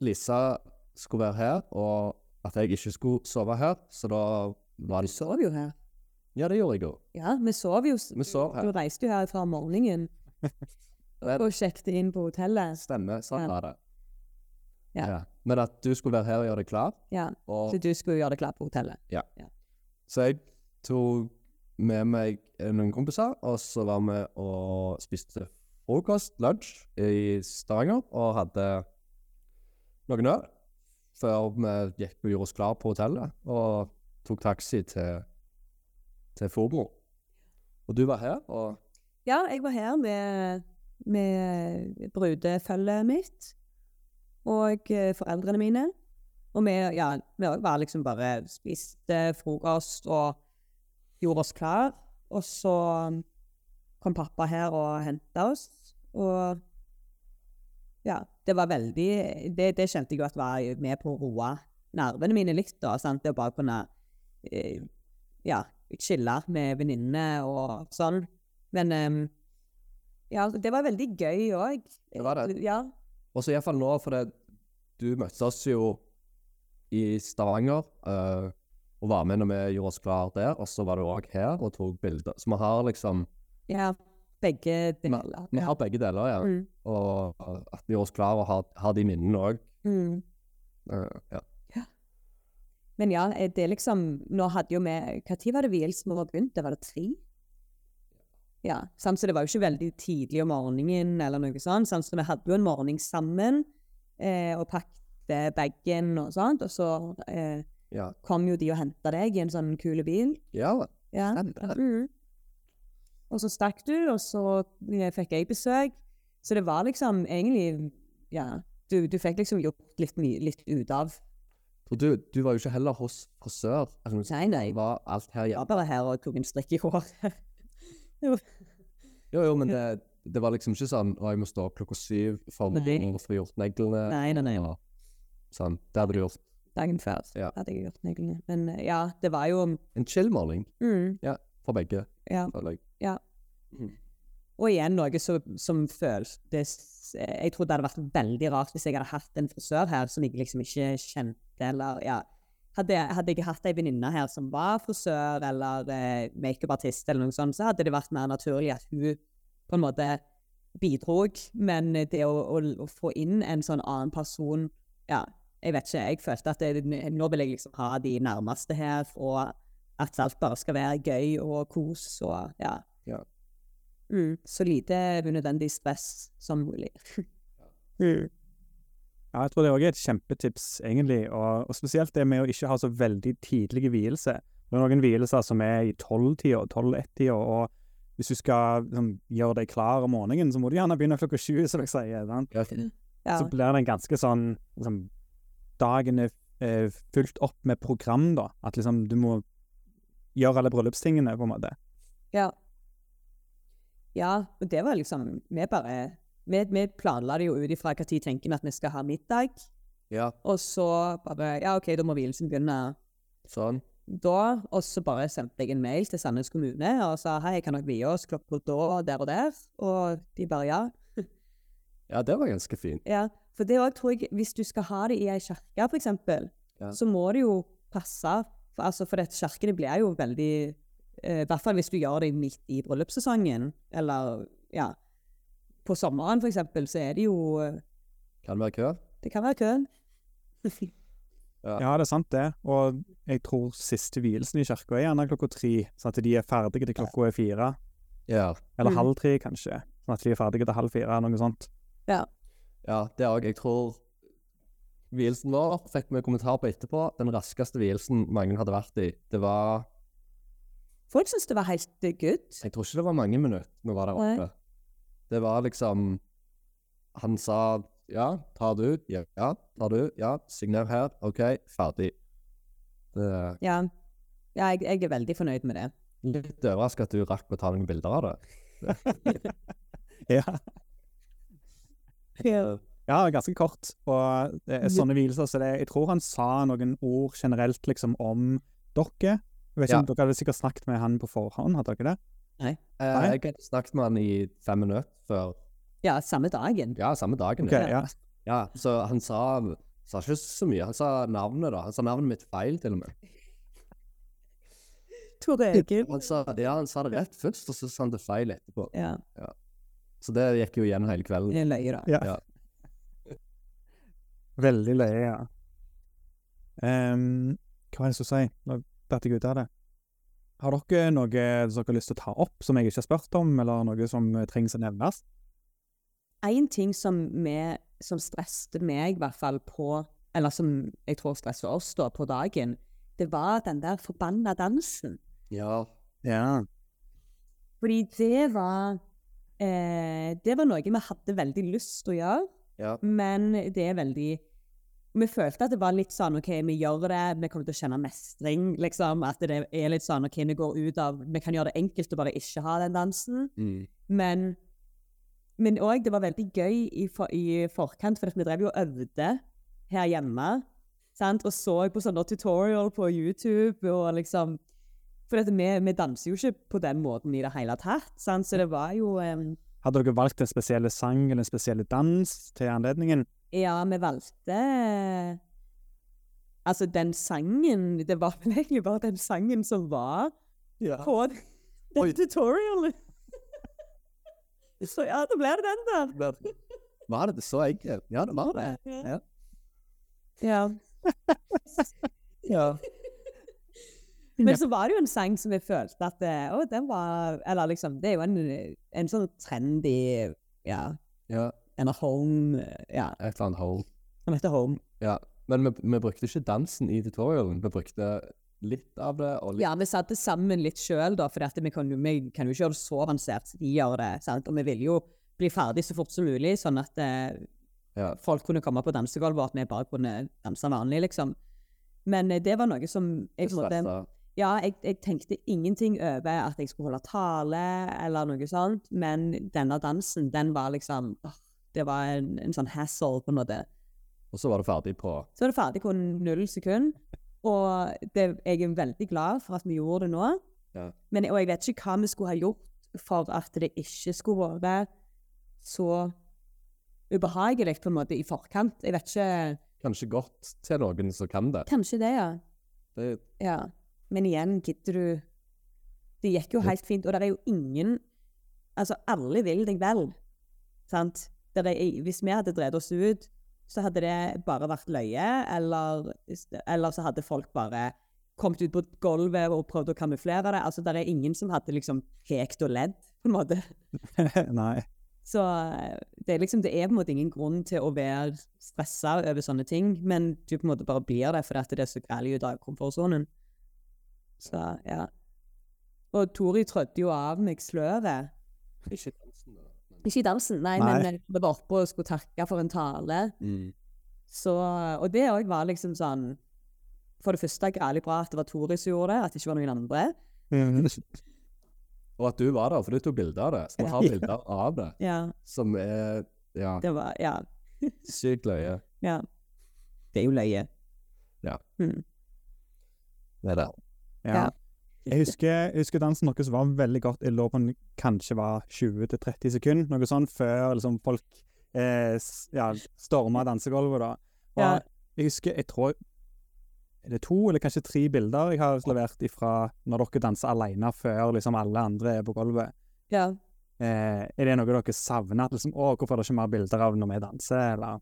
Lisa skulle være her, og at jeg ikke skulle sove her, så da var Du sov jo her. Ja, det gjorde jeg jo. Ja, vi sov jo. Vi sov her. Du reiste jo her fra morgenen og sjekket inn på hotellet. stemmer. Sånn Ja. var det. Ja. Men at du skulle være her og gjøre deg klar, Ja, og så du skulle gjøre det klart på hotellet. Ja. Så jeg tok med meg noen kompiser, og så var vi og spiste frokost, lunsj, i Stavanger, og hadde noen øl før vi gikk og gjorde oss klar på hotellet, og tok taxi til, til Formo. Og du var her, og Ja, jeg var her med, med brudefølget mitt og eh, foreldrene mine. Og vi, ja, vi var liksom bare spiste frokost og gjorde oss klar. Og så kom pappa her og henta oss. Og ja, det var veldig Det, det kjente jeg jo at var med på å roe nervene mine litt, da. Sant? Det å bare kunne eh, ja, chille med venninnene og sånn. Men em, ja, det var veldig gøy òg. Det var det. Ja. Og så iallfall nå, for det, du møtte oss jo i Stavanger eh, og var med når vi gjorde oss klar der, og så var du òg her og tok bilder. Så vi har liksom ja. Begge deler. vi har begge deler, ja. Mm. Og at vi gjorde oss klar og har, har de minnene òg. Mm. ja. Men ja, eh, det er liksom Nå hadde jo vi Når var det vielsen vår begynte? Var det tre? Ja, sant? Så det var jo ikke veldig tidlig om morgenen eller noe sånt. Sant? Så vi hadde jo en morgen sammen eh, og pakket bagen og sånt. Og så eh, Ja. kom jo de og henta deg i en sånn kul bil. ja. Ja. Mm. Og så stakk du, og så eh, fikk jeg besøk. Så det var liksom egentlig Ja, du, du fikk liksom gjort litt, litt ut av For du, du var jo ikke heller hos frisør. Nei, nei. Var alt her Jeg var bare her og tok en strikk i håret. Jo, jo, men det, det var liksom ikke sånn å, jeg må stå opp klokka syv for å få gjort neglene. Nei, nei, nei. og Sånn. Det hadde du gjort. Dagen før Ja. hadde jeg gjort neglene. Men eh, ja, det var jo En chill morgen mm, for begge, Ja. føler jeg. ja. Mm. Og igjen noe som, som føltes Jeg tror det hadde vært veldig rart hvis jeg hadde hatt en frisør her som jeg liksom ikke kjente, eller ja. Hadde, hadde jeg hatt ei venninne her som var frisør eller eh, makeupartist, eller noe sånt, så hadde det vært mer naturlig at hun på en måte bidrog. Men det å, å, å få inn en sånn annen person Ja, jeg vet ikke. Jeg følte at det, nå vil jeg liksom ha de nærmeste her, og at alt bare skal være gøy og kos og ja. Ja. Mm, så lite unødvendig stress som mulig. mm. Ja, jeg tror det òg er et kjempetips, egentlig. Og, og spesielt det med å ikke ha så veldig tidlige vielser. Det er noen vielser som er i tolv-tida, tolv-ett-tida, og hvis du skal liksom, gjøre deg klar om morgenen, så må du gjerne begynne klokka sju, som jeg sier. Ja. Så blir det en ganske sånn liksom, Dagen er eh, fylt opp med program, da. At liksom du må gjøre alle bryllupstingene, på en måte. ja. Ja, og det var liksom Vi bare Vi, vi planla det jo ut ifra når tenker vi at vi skal ha middag, ja, og så bare Ja, OK, da må vielsen begynne sånn. da. Og så bare sendte jeg en mail til Sandnes kommune og sa hei, kan dere vie oss klokka da, og der og der? Og de bare ja. Ja, det var ganske fint. Ja, for det òg tror jeg Hvis du skal ha det i ei kirke, eksempel, Ja. så må det jo passe. For, altså, for dette kirkene blir jo veldig eh, I hvert fall hvis du gjør det midt i bryllupssesongen, eller ja På sommeren, eksempel, så er det jo eh, Kan være kø? Det kan være kø. Ja. Ja, det er sant, det. Og jeg tror siste vielsen i kirka er gjerne klokka tre, sånn at de er ferdige til klokka er fire. Ja. Eller Mm. halv tre, kanskje. Sånn at de er ferdige til halv fire, noe sånt. Ja. Ja, det òg. Jeg tror vielsen vår fikk vi kommentar på etterpå. Den raskeste vielsen mange hadde vært i. Det var Folk syntes det var helt eh, good. Jeg tror ikke det var mange minutter vi var der oppe. Det var liksom Han sa ja, tar du? Ja, ja. Tar du? Ja. Signer her. OK, ferdig. Det Ja, ja jeg, jeg er veldig fornøyd med det. Litt overraska at du rakk å ta noen bilder av det. Ja. Ja, ganske kort. Og det er sånne vielser, så det, jeg tror han sa noen ord generelt liksom om dere. Jeg vet ikke Ja. om Dere hadde sikkert snakket med han på forhånd, hadde dere det? Eh, Nei. jeg hadde snakket med han i fem minutter før Ja, samme dagen. Ja, samme dagen. Okay, ja. ja. ja. Så han sa, sa ikke så mye. Han sa navnet, da. Han sa navnet mitt feil, til og med. Tor Egil. Han sa, ja, han sa det rett først, og så sa han det feil etterpå. Ja, Så det gikk jo igjen hele kvelden. det er løye, da. ja. Ja. Veldig løye, ja. Um, hva var det jeg skulle si? Nå datt jeg ut av det. Har dere noe dere har lyst til å ta opp som jeg ikke har spurt om, eller noe som trengs å nevnes? én ting som, vi, som stresste meg, i hvert fall på Eller som jeg tror stresser oss da på dagen, det var den der forbanna dansen. Ja. Ja. Fordi det var eh, Det var noe vi hadde veldig lyst til å gjøre, Ja. men det er veldig Vi følte at det var litt sånn OK, vi gjør det, vi kommer til å kjenne mestring, liksom. At det er litt sånn OK, vi går ut av Vi kan gjøre det enkelt og bare ikke ha den dansen. Mm. Men men òg det var veldig gøy i, for, i forkant, for vi drev jo og øvde her hjemme. Sant? Og så på sånne tutorial på YouTube og liksom For dette, vi, vi danser jo ikke på den måten i det hele tatt. Sant? Så det var jo um... Hadde dere valgt en spesiell sang eller en spesiell dans til anledningen? Ja, vi valgte Altså, den sangen Det var vel egentlig bare den sangen som var Ja. på den Oi. tutorialen. Så ja, da ble det den, da. Var det så enkelt? Ja, det var det. Ja. Ja. ja. Men så var det jo en sang som jeg følte at eh, Å, den var Eller liksom, det er jo en, en sånn trendy Ja, ja. en home eh, Ja, Et eller annet home. den heter Home. Ja. Men vi, vi brukte ikke dansen i tutorialen. Vi brukte litt av det, og litt Ja, vi satte sammen litt sjøl, da, for vi kan, jo, vi kan jo ikke gjøre det så avansert som de gjør det. sant? Og vi ville jo bli ferdig så fort som mulig, sånn at eh, Ja. folk kunne komme på dansegulvet, og at vi bare kunne danse vanlig, liksom. Men eh, det var noe som jeg, stressa. Ja, jeg, jeg tenkte ingenting over at jeg skulle holde tale eller noe sånt, men denne dansen, den var liksom åh, Det var en, en sånn hassle, på en måte. Og så var du ferdig på Så var det ferdig på null sekund, og det, jeg er veldig glad for at vi gjorde det nå. Ja. Men, og jeg vet ikke hva vi skulle ha gjort for at det ikke skulle være så ubehagelig på en måte i forkant. Jeg vet ikke Kanskje godt til noen som kan det. Kanskje det, ja. det Ja, men igjen, gidder du Det gikk jo helt fint, og det er jo ingen Altså, alle vil deg vel, sant? Det er, hvis vi hadde drevet oss ut, så hadde det bare vært løye, eller, eller så hadde folk bare kommet ut på gulvet og prøvd å kamuflere det. Altså, det er ingen som hadde liksom pekt og ledd, på en måte. Nei. Så eh, det er liksom, det er på en måte ingen grunn til å være stressa over sånne ting, men du på en måte bare blir det fordi det er så gærent ut av komfortsonen. Så, ja. Og Tori trødde jo av meg sløret. Ikke dansen, da. Ikke i dansen, nei, Nei. men vi var oppe og skulle takke for en tale. mm. Så, og det òg var liksom sånn For det første grælig bra at det var Tori som gjorde det, at det ikke var noen andre. Og at du var der, for du tok bilder av det. Så vi har Ja. bilder av det, Ja, som er ja, det var Ja. sykt løye. ja. Det er jo løye. Ja. Mm. Det er det. Ja. Ja. Jeg husker, jeg husker dansen deres var veldig godt. Jeg lå på den kanskje var 20-30 sekunder, noe sånt, før liksom folk eh, ja, storma dansegulvet. da. Og Ja. Jeg husker, jeg tror Er det to eller kanskje tre bilder jeg har levert ifra når dere danser alene før liksom alle andre er på gulvet? ja. Eh, er det noe dere savner? At liksom, å, hvorfor er det ikke mer bilder av når vi danser? Eller?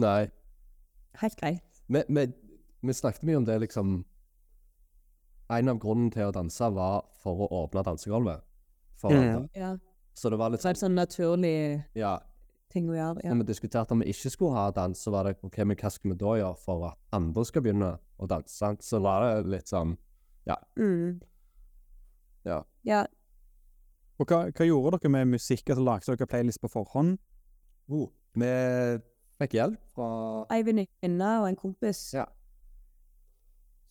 Nei. Helt greit. Vi, vi, vi snakket mye om det, liksom En av grunnene til å danse var for å åpne dansegulvet. For Mm. Ja. Så det var litt Så er sånn naturlig Ja. ting å gjøre. Ja. Når vi diskuterte om vi ikke skulle ha dans, så var det OK, men hva skal vi da gjøre for at andre skal begynne å danse? Så var det litt sånn Ja. Mm. Ja. ja. Og hva, hva gjorde dere med musikk? Altså, Lagde dere playlist på forhånd? oh, Vi fikk hjelp fra Ei venninne og en kompis Ja.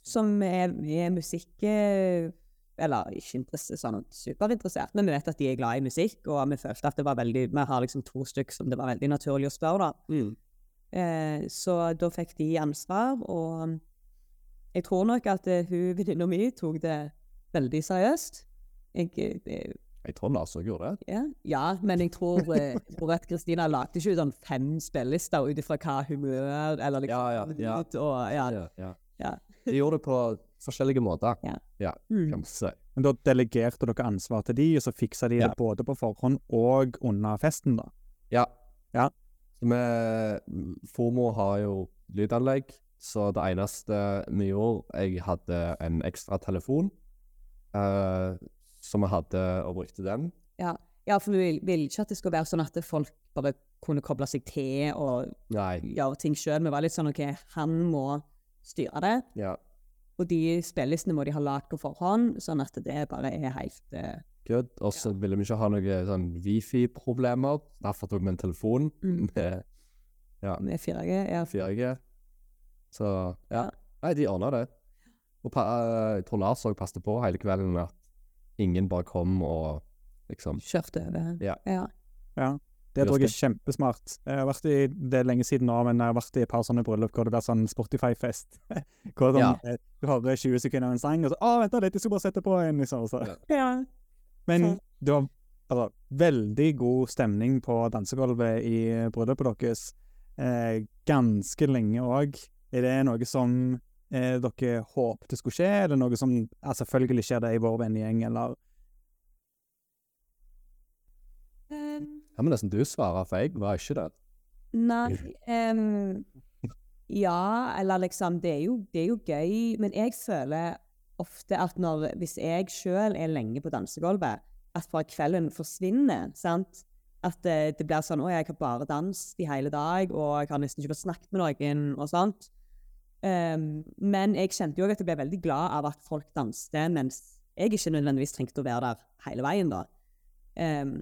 Som er, er musikk eh, Eller ikke sånn superinteressert, men vi vet at de er glad i musikk, og vi følte at det var veldig Vi har liksom to stykker som det var veldig naturlig å spørre, da. mm. Eh, så da fikk de ansvar, og jeg tror nok at uh, hun venninna mi tok det veldig seriøst. Jeg, jeg, Jeg tror Lars òg gjorde det. ja, ja, men jeg tror, eh, jeg tror at Kristina lagde ikke sånn fem spillelister ut ifra hva humør eller liksom Ja, ja, ja. og, ja, Ja, ja. ja. De gjorde det på forskjellige måter, Ja. kan Mm. si. Men da delegerte dere ansvar til de, og så fiksa de Ja. det både på forhånd og under festen, da. Ja. Ja. Vi Formo har jo lydanlegg, så det eneste vi gjorde Jeg hadde en ekstra telefon, uh, så vi hadde og brukte den. Ja. Ja, for vi ville vil ikke at det skulle være sånn at folk bare kunne koble seg til og Nei. gjøre ting sjøl. Vi var litt sånn OK, han må styre det. Ja. Og de spillelistene må de ha lagd på forhånd, sånn at det bare er helt uh, Good. Og så ville vi ikke ha noen sånn wifi-problemer. Derfor tok vi en telefon Mm. med med 4G. Ja. 4G. Så ja. Ja. Nei, de ordna det. Og pa eh, jeg tror Lars òg passet på hele kvelden at ingen bare kom og liksom Kjørte over. Ja. ja. Det tror jeg er kjempesmart. Jeg har vært i, Det er lenge siden nå, men jeg har vært i et par sånne bryllup hvor det blir sånn Spotify-fest. Hvor sånn, Ja. eh, du hører 20 sekunder av en sang, og så 'Å, vent litt, jeg skal bare sette på en', liksom. Så. Ja. ja. Men Så- det var altså, veldig god stemning på dansegulvet i bryllupet deres. Eh, ganske lenge òg. Er det noe som eh, dere håpte skulle skje, Er det noe som ja, Selvfølgelig skjer det i vår vennegjeng, eller Her må nesten du svare, for jeg var ikke der. Nei um, Ja, eller liksom det er, jo, det er jo gøy, men jeg føler ofte at når Hvis jeg sjøl er lenge på dansegulvet, at bare kvelden forsvinner. sant? At det, det blir sånn Å, jeg har bare danset i hele dag, og jeg har nesten ikke fått snakket med noen, og sånt. Um, men jeg kjente jo at jeg ble veldig glad av at folk danste, mens jeg ikke nødvendigvis trengte å være der hele veien, da. Em,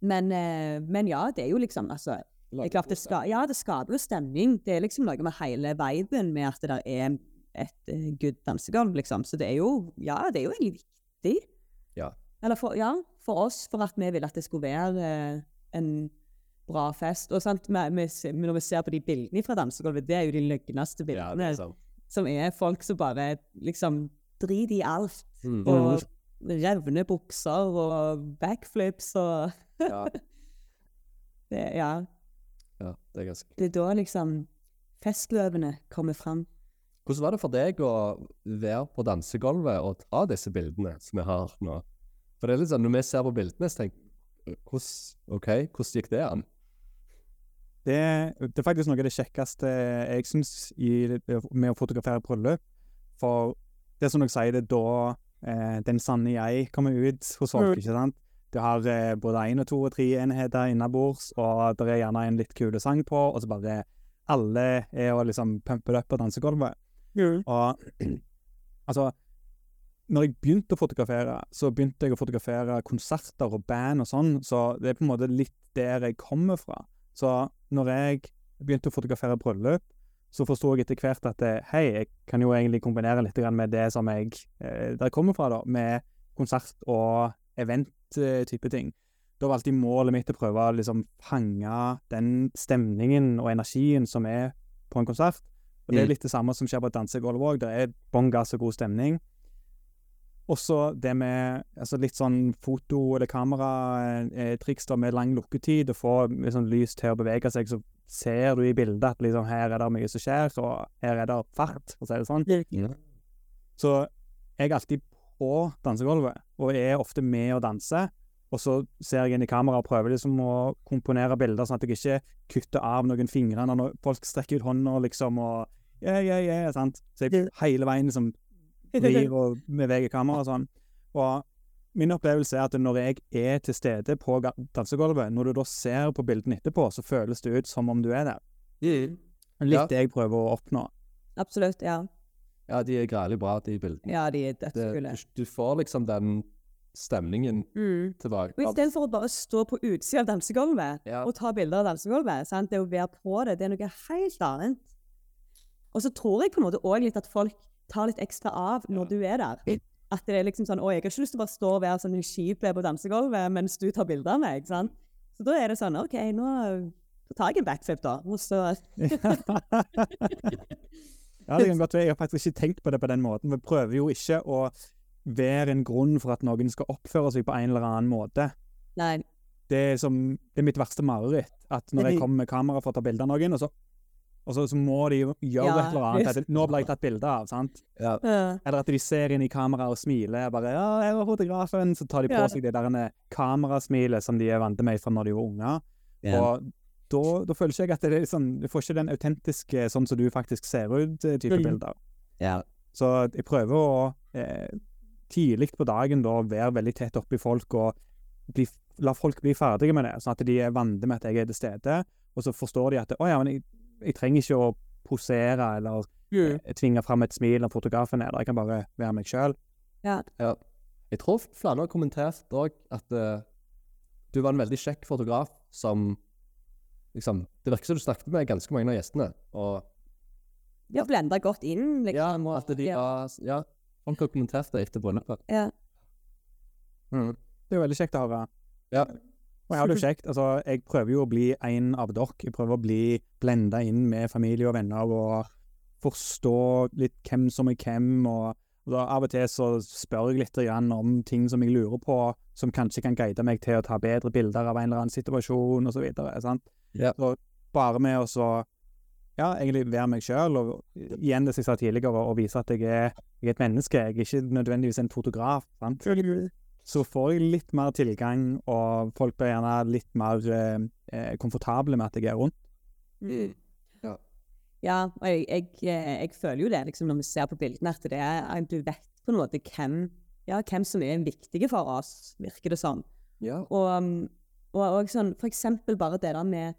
men, eh, men ja, det er jo liksom altså, klart det ska, Ja, det skaper jo stemning. Det er liksom noe med hele viben med at det der er et uh, good dansegulv, liksom. Så det er jo Ja, det er jo egentlig viktig. Ja. Eller for, ja, for oss, for at vi ville at det skulle være uh, en bra fest. Og sant, vi, vi, når vi ser på de bildene fra dansegulvet, det er jo de løgneste bildene. Ja, er som er folk som bare liksom driter i alt. Mm. Og revner bukser og backflips og Ja, det, Ja. ja, det er ganske Det er da liksom festløvene kommer fram. Hvordan var det for deg å være på dansegulvet og ta disse bildene som vi har nå? For det er litt sånn, Når vi ser på bildene, så tenker hvordan, OK, hvordan gikk det an? Det, det er faktisk noe av det kjekkeste jeg syns med å fotografere bryllup. For det er som dere sier, det er da eh, den sanne jeg kommer ut hos folk, Mm. ikke sant? Du har eh, både én og to og tre enheter innabords, og det er gjerne en litt kule sang på, og så bare alle er og liksom pumper det opp på dansegulvet. Og altså Når jeg begynte å fotografere, så begynte jeg å fotografere konserter og band og sånn, så det er på en måte litt der jeg kommer fra. Så når jeg begynte å fotografere bryllup, så forsto jeg etter hvert at eh, hei, jeg kan jo egentlig kombinere litt med det som jeg eh, der kommer fra, da, med konsert og event-type ting. Da var alltid målet mitt å prøve å liksom fange den stemningen og energien som er på en konsert. Og det er Mm. litt det samme som skjer på et dansegulv òg. Det er bånn gass og god stemning. Også det med altså litt sånn foto- eller kameratriks da, med lang lukketid, og få liksom, lys til å bevege seg, så ser du i bildet at liksom, her er det mye som skjer, og her er det fart, for å si det sånn. Så jeg alltid på dansegulvet, og er ofte med å danse. Og så ser jeg inn i kamera og prøver liksom å komponere bilder, sånn at jeg ikke kutter av noen fingre når folk strekker ut hånda, liksom, og yeah, yeah, yeah, sant. Så jeg hele veien liksom vrir og beveger kameraet og sånn. Og min opplevelse er at når jeg er til stede på dansegulvet, når du da ser på bildene etterpå, så føles det ut som om du er der. Litt det jeg prøver å oppnå. Absolutt, ja. Ja, de er grælig bra, de bildene. Ja, de er Det, dødskule. du, du får liksom den stemningen Mm. tilbake. Og istedenfor å bare stå på utsida av dansegulvet Ja. og ta bilder av dansegulvet, sant? det å være på det, det er noe helt annet. Og så tror jeg på en måte òg litt at folk tar litt ekstra av når du er der. At det er liksom sånn Å, jeg har ikke lyst til å bare stå og være sånn skipet på dansegulvet mens du tar bilder av meg. sant? Så da er det sånn OK, nå tar jeg en backflip, da. Og så Ja, det kan godt være. Jeg har faktisk ikke tenkt på det på den måten. Vi prøver jo ikke å være en grunn for at noen skal oppføre seg på en eller annen måte. Nei. Det er, som, det er mitt verste mareritt. At når jeg kommer med kamera for å ta bilde av noen, og så, og så, så må de gjøre Ja, et eller annet. At, nå ble jeg tatt bilde av. sant? Ja. Eller at de ser inn i kameraet og smiler. bare, ja, jeg var fotografen, Så tar de på Ja. seg det der kamerasmilet som de er vant med fra når de var unger. Og da, da føler ikke jeg at det er sånn, du får ikke den autentiske sånn som du faktisk ser ut-type Mm. bilder. Ja. Så jeg prøver å eh, tidlig på dagen da være veldig tett oppi folk og bli, la folk bli ferdige med det, sånn at de er vant med at jeg er til stede. Og så forstår de at å ja, men jeg, jeg trenger ikke å posere eller Mm. eh, tvinge fram et smil når fotografen er der. Jeg kan bare være meg sjøl. Ja. Jeg tror flere har kommentert òg at uh, du var en veldig kjekk fotograf som liksom Det virker som du snakket med ganske mange av gjestene. Og Ja, blenda godt inn, liksom. ja, at de ja. var Ja, folk har kommentert det etter bryllupet. ja. Mm. Det er jo veldig kjekt å høre. Ja. Og jeg har det jo kjekt. Altså, jeg prøver jo å bli en av dere. Jeg prøver å bli blenda inn med familie og venner og forstå litt hvem som er hvem. og og da Av og til så spør jeg litt om ting som jeg lurer på, som kanskje kan guide meg til å ta bedre bilder av en eller annen situasjon osv. Ja. Så bare med å så ja, egentlig være meg sjøl, og igjen det som jeg sa tidligere, og vise at jeg er, jeg er et menneske. Jeg er ikke nødvendigvis en fotograf. sant? så får jeg litt mer tilgang, og folk blir gjerne litt mer eh, eh, komfortable med at jeg er rundt. Mm. Ja. Ja, og jeg, jeg, eh, jeg føler jo det liksom, når vi ser på bildene, at det er, at du vet på en måte hvem, ja, hvem som er viktige for oss, virker det som. Ja. Og, um, og, og sånn, for eksempel bare det der med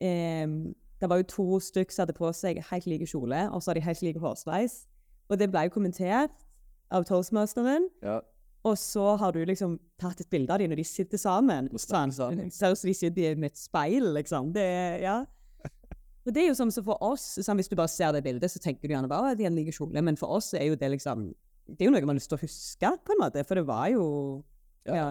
eh, Det var jo to stykker som hadde på seg helt like kjole, og så hadde de helt like hårsveis. Og det ble jo kommentert av toastmasteren. ja. Og så har du liksom tatt et bilde av dem når de sitter sammen. Sånn, sammen. Ser ut som de sitter med et speil, liksom. Det, ja. Og det er jo som som for oss, sånn, hvis du bare ser det bildet, så tenker du gjerne bare at de har like kjole, men for oss er jo det liksom Det er jo noe man har lyst til å huske, på en måte, for det var jo Ja. Ja.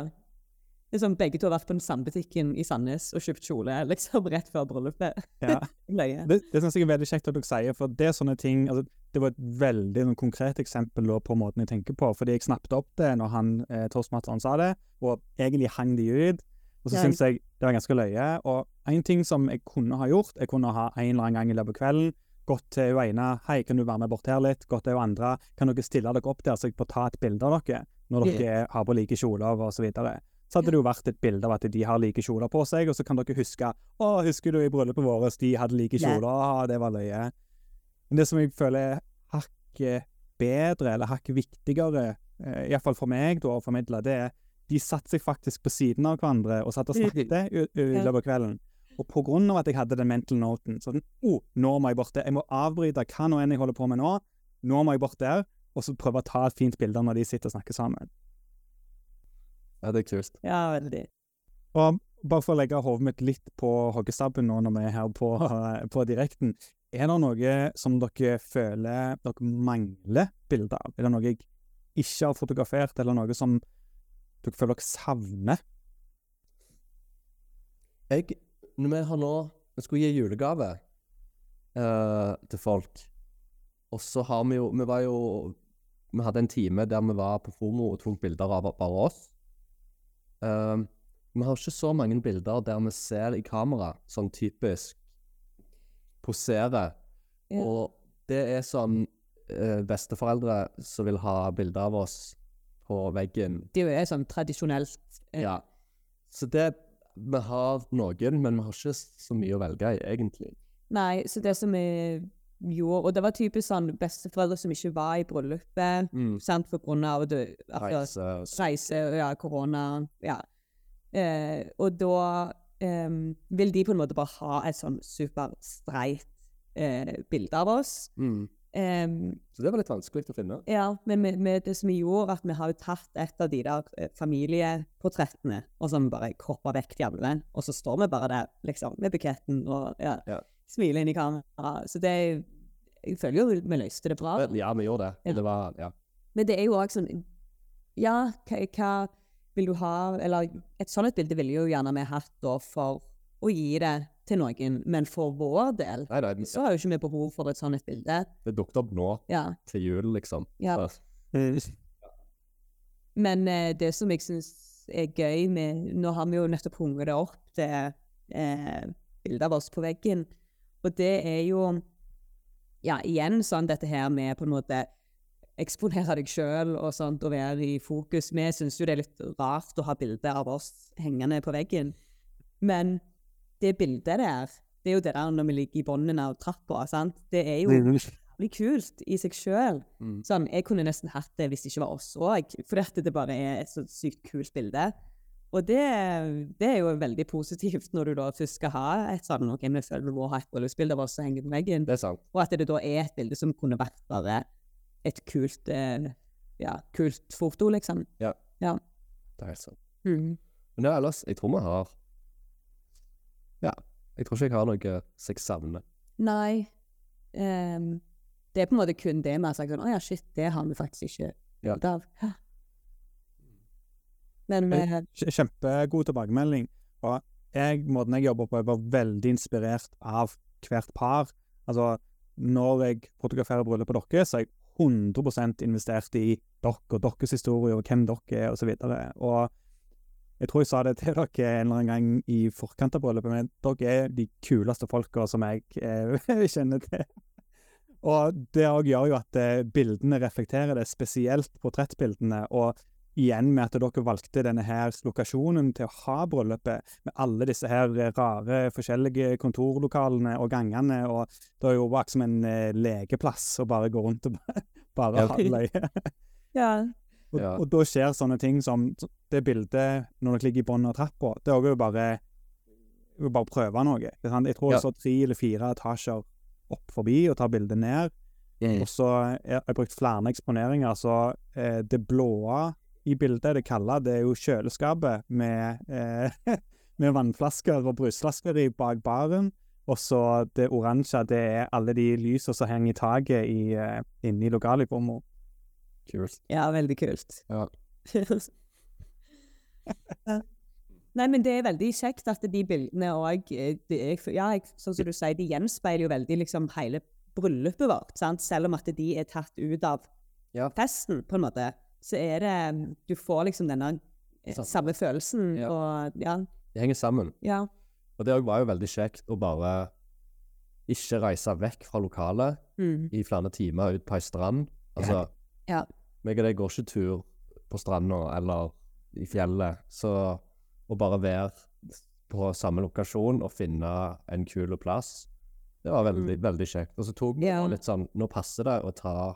Det sånn, Begge to har vært på den samme butikken i Sandnes og kjøpt kjole liksom rett før bryllupet. Ja. Det, det syns jeg er veldig kjekt at dere sier, for det er sånne ting altså, Det var et veldig konkret eksempel da, på måten jeg tenker på, fordi jeg snappet opp det når han eh, toastmasteren sa det, og egentlig hang de ut. Og så Ja. syns jeg det var ganske løye. Og en ting som jeg kunne ha gjort, jeg kunne ha en eller annen gang i løpet av kvelden gått til hun ene 'Hei, kan du være med bort her litt?' Gått til hun andre 'Kan dere stille dere opp der, så jeg får ta et bilde av dere?' Når dere har på like kjoler og så videre. Så hadde det jo vært et bilde av at de har like kjoler på seg, og så kan dere huske 'Å, husker du i bryllupet vårt, de hadde like kjoler?' Å, det var løye. Men det som jeg føler er hakket bedre, eller hakket viktigere, eh, iallfall for meg da, å formidle, det er de satte seg faktisk på siden av hverandre og satt og snakket i, i løpet av kvelden. Og på grunn av at jeg hadde den mental noten, sånn oh, nå må jeg bort der. Jeg må avbryte hva nå enn jeg holder på med nå. Nå må jeg bort der, og så prøve å ta et fint bilde når de sitter og snakker sammen. Ja, det er kult. Ja, veldig. Og bare for å legge hodet mitt litt på hoggestabben nå når vi er her på, på direkten, er det noe som dere føler dere mangler bilder av? Er det noe jeg ikke har fotografert, eller noe som dere føler dere savner? Jeg, når vi har nå Vi skulle gi julegave uh, til folk. Og så har vi jo Vi var jo Vi hadde en time der vi var på promo og tok bilder av bare oss. Eh, vi har ikke så mange bilder der vi ser i kamera, sånn typisk poserer. Ja. Og det er sånn uh, besteforeldre som vil ha bilder av oss på veggen. Det er jo sånn tradisjonelt. Uh. Ja. Så det Vi har noen, men vi har ikke så mye å velge i, egentlig. Nei, så det som vi gjorde Og det var typisk sånn besteforeldre som ikke var i bryllupet, sant, for grunn av det, altså, Reise og reise, ja, korona, ja. Eh, og da eh, vil de på en måte bare ha et sånn superstreit eh, bilde av oss. mm. Um, Så det var litt vanskelig å finne. ja, men med, med det som vi gjorde, at vi har jo tatt et av de der eh, familieportrettene, og så har vi bare kroppa vekk de alle, og så står vi bare der, liksom, med buketten og ja, Ja. smiler inn i kamera. Så det Jeg føler jo vi løste det bra. Men, ja, vi gjorde det. Ja. Det var Ja. Men det er jo òg sånn Ja, hva, hva vil du ha Eller et sånt bilde ville jo gjerne vi hatt da for å gi det til noen, men for vår del Nei, nei, så har jo ikke vi behov for et sånt bilde. det dukket opp nå Ja. til jul, liksom. Ja. Men eh, det som jeg syns er gøy med Nå har vi jo nettopp hunget det opp, det eh, bildet av oss på veggen. Og det er jo Ja, igjen sånn dette her med på en måte eksponere deg sjøl og sånt, og være i fokus. Vi syns jo det er litt rart å ha bilde av oss hengende på veggen. Men det bildet der, det er jo det der når vi ligger i bunnen av trappa, sant. Det er jo jævlig kult i seg sjøl. mm. Sånn, jeg kunne nesten hatt det hvis det ikke var oss òg, fordi dette det bare er et så sykt kult bilde. Og det, det er jo veldig positivt når du da først skal ha et sånn ok, vi føler vi må ha et bryllupsbilde av oss som henger på veggen, Det er sant. og at det da er et bilde som kunne vært bare et kult, eh, ja, kult foto, liksom. Ja. Ja. Det er helt sant. Mm. Men ja, ellers, jeg tror vi har Ja. Jeg tror ikke jeg har noe som jeg savner. Nei. Um, det er på en måte kun det vi har sagt sånn, å ja, shit, det har vi faktisk ikke Ja. av. Men Jeg- eh, Kjempegod tilbakemelding. Og jeg, måten jeg jobber på, jeg var veldig inspirert av hvert par. Altså, når jeg fotograferer bryllupet deres, så er jeg 100% investert i dere og deres historie og hvem dere er, videre. Og jeg tror jeg sa det til dere en eller annen gang i forkant av bryllupet, men dere er de kuleste folka som jeg eh, kjenner til. Og det òg gjør jo at eh, bildene reflekterer det, spesielt portrettbildene. Og igjen med at dere valgte denne her lokasjonen til å ha bryllupet, med alle disse her rare, forskjellige kontorlokalene og gangene, og det er jo bare som en eh, legeplass å bare gå rundt og bare Ja. ha løye. ja. Og, og da skjer sånne ting som det bildet når dere ligger i bunnen av trappa. Det er jo bare å bare prøve noe. sant? Jeg tror Ja. jeg så tre eller fire etasjer opp forbi og tar bildet ned. Og så har jeg brukt flere eksponeringer, så eh, det blåe i bildet, det kalde, det er jo kjøleskapet med, eh, med vannflasker og brusflasker i bak baren. Og så det oransje, det er alle de lysene som henger i taket i, eh, inne i i Kult. ja, veldig kult. Ja. Nei, men det er veldig kjekt at de bildene òg Ja, jeg, sånn som du sier, de gjenspeiler jo veldig liksom hele bryllupet vårt. sant? Selv om at de er tatt ut av Ja. festen, på en måte, så er det Du får liksom denne samme, samme følelsen Ja. og Ja. Det henger sammen. ja. Og det var jo veldig kjekt å bare ikke reise vekk fra lokalet Mm. i flere timer ut på ei strand. Altså, Ja. meg og deg går ikke tur på stranda eller i fjellet, så å bare være på samme lokasjon og finne en kul plass, det var veldig, veldig kjekt. Og så tok vi litt sånn Nå passer det å ta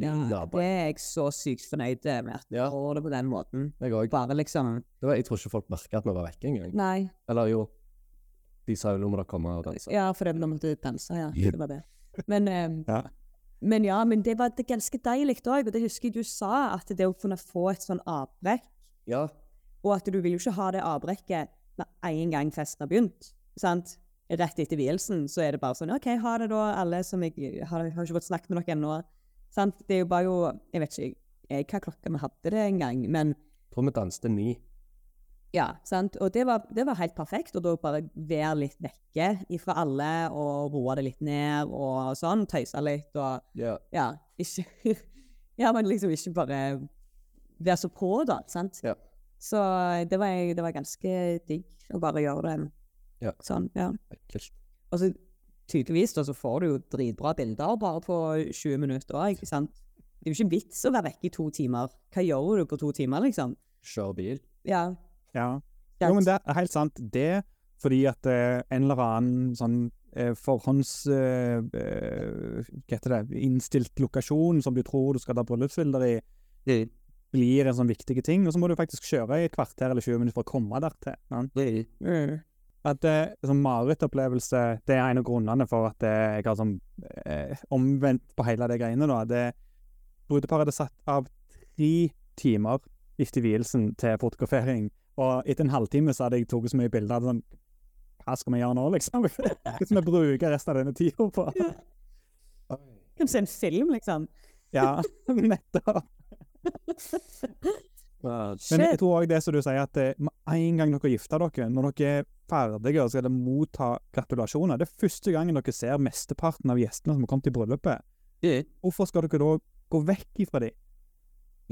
ja. Det er jeg så sykt fornøyd med at Ja. får det på den måten. Bare liksom Jeg tror ikke folk merka at vi var vekke engang. Nei. Eller jo, de sa jo nå må dere komme og danse. Ja, for det ble måtte danse, ja. Det var det. Men, um, Ja. men ja, men det var det ganske deilig òg. Og det husker jeg du sa, at det å kunne få et sånn avbrekk, Ja. og at du vil jo ikke ha det avbrekket med en gang festen har begynt. sant? Rett etter vielsen så er det bare sånn OK, ha det, da, alle som jeg har, har ikke fått snakket med dere ennå. Sant? Det er jo bare Jeg vet ikke jeg, hva klokka vi hadde det en gang, men Tror vi danste ni. ja, sant? Og det var, det var helt perfekt. Og da bare være litt vekke ifra alle og roe det litt ned og sånn. Tøyse litt og yeah. ja, ikke Ja, men liksom ikke bare være så på, da. Sant? Yeah. Så det var, det var ganske digg å bare gjøre det yeah. sånn. ja. Og så tydeligvis da, så får du jo dritbra bilder bare på 20 minutter ikke sant. Det er jo ikke vits å være vekke i to timer. Hva gjør du på to timer, liksom? Kjøre bil. Ja. Ja. Jo, men det er helt sant. Det fordi at eh, en eller annen sånn eh, forhånds... Eh, eh, hva heter det? Innstilt lokasjon som du tror du skal ta bryllupsbilder i, blir en sånn viktig ting. Og så må du faktisk kjøre i et kvarter eller 20 minutter for å komme dertil. sant? Mm. At eh, sånn marerittopplevelse, det er en av grunnene for at eh, jeg har sånn eh, omvendt på hele de greiene, da. Det Brudeparet hadde satt av tre timer etter vielsen til fotografering, og etter en halvtime så hadde jeg tatt så mye bilder at sånn Hva skal vi gjøre nå, liksom? Hva skal vi bruke resten av denne tida på? Kan se en film, liksom. Ja, nettopp. Men jeg tror òg det som du sier, at eh, med en gang dere gifter dere, når dere er ferdige og skal motta gratulasjoner, det er første gangen dere ser mesteparten av gjestene som har kommet i bryllupet. Hvorfor skal dere da gå vekk ifra dem?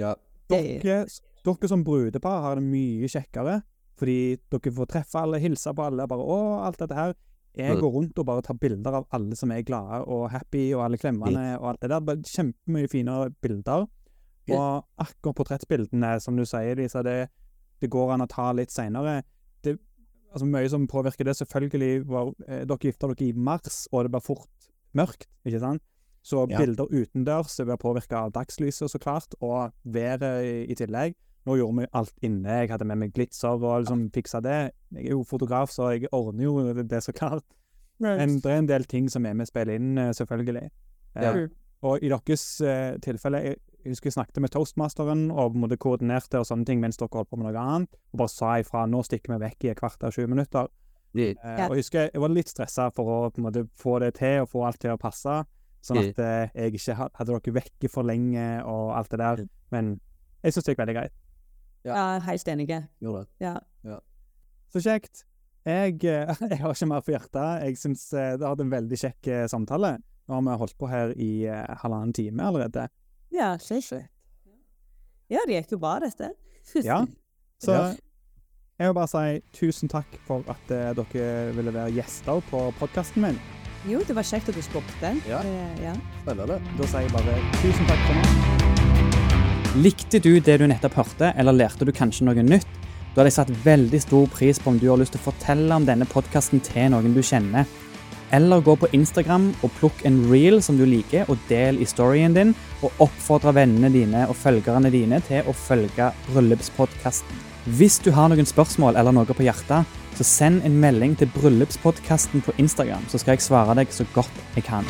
Ja. Dere, dere som brudepar har det mye kjekkere, fordi dere får treffe alle, hilse på alle, bare 'Å, alt dette her'. Jeg går rundt og bare tar bilder av alle som er glade og happy, og alle klemmene og alt det der. Bare Kjempemye fine bilder. Og akkurat portrettbildene, som du sier, Lisa, det, det går an å ta litt seinere. Altså, mye som påvirker det, selvfølgelig var eh, Dere gifter dere i mars, og det blir fort mørkt, ikke sant? Så Ja. bilder utendørs blir påvirka av dagslyset, så klart, og været i, i tillegg. Nå gjorde vi alt inne. Jeg hadde med meg glitser og liksom fiksa det. Jeg er jo fotograf, så jeg ordner jo det, så klart. Men det er en del ting som er med å spille inn, selvfølgelig. selvfølgelig. Eh, Og i deres eh, tilfelle jeg husker jeg snakket med toastmasteren og på en måte koordinerte og sånne ting mens dere holdt på med noe annet. Og bare sa ifra nå stikker vi vekk i et kvarter, 20 minutter. Yeah. Eh, Og jeg husker jeg var litt stressa for å på en måte få det til og få alt til å passe. Sånn at eh, jeg ikke hadde dere vekke for lenge og alt det der. Men jeg syns det gikk veldig greit. Ja, helt enig. Gjorde det. Ja. Så kjekt. Jeg, eh, jeg har ikke mer på hjertet. Jeg syns eh, det har vært en veldig kjekk eh, samtale. Nå har vi holdt på her i halvannen time allerede. Ja, selvsagt. Ja, det gikk jo bra, dette. Ja. Så jeg vil bare si tusen takk for at uh, dere ville være gjester på podkasten min. Jo, det var kjekt at du spurte. Ja. Uh, ja. Spennende. Da sier jeg bare tusen takk for nå. Likte du det du nettopp hørte, eller lærte du kanskje noe nytt? Da hadde jeg satt veldig stor pris på om du har lyst til å fortelle om denne podkasten til noen du kjenner. Eller gå på Instagram og plukk en reel som du liker, og del i storyen din. Og oppfordre vennene dine og følgerne dine til å følge Bryllupspodkasten. Hvis du har noen spørsmål eller noe på hjertet, så send en melding til Bryllupspodkasten på Instagram, så skal jeg svare deg så godt jeg kan.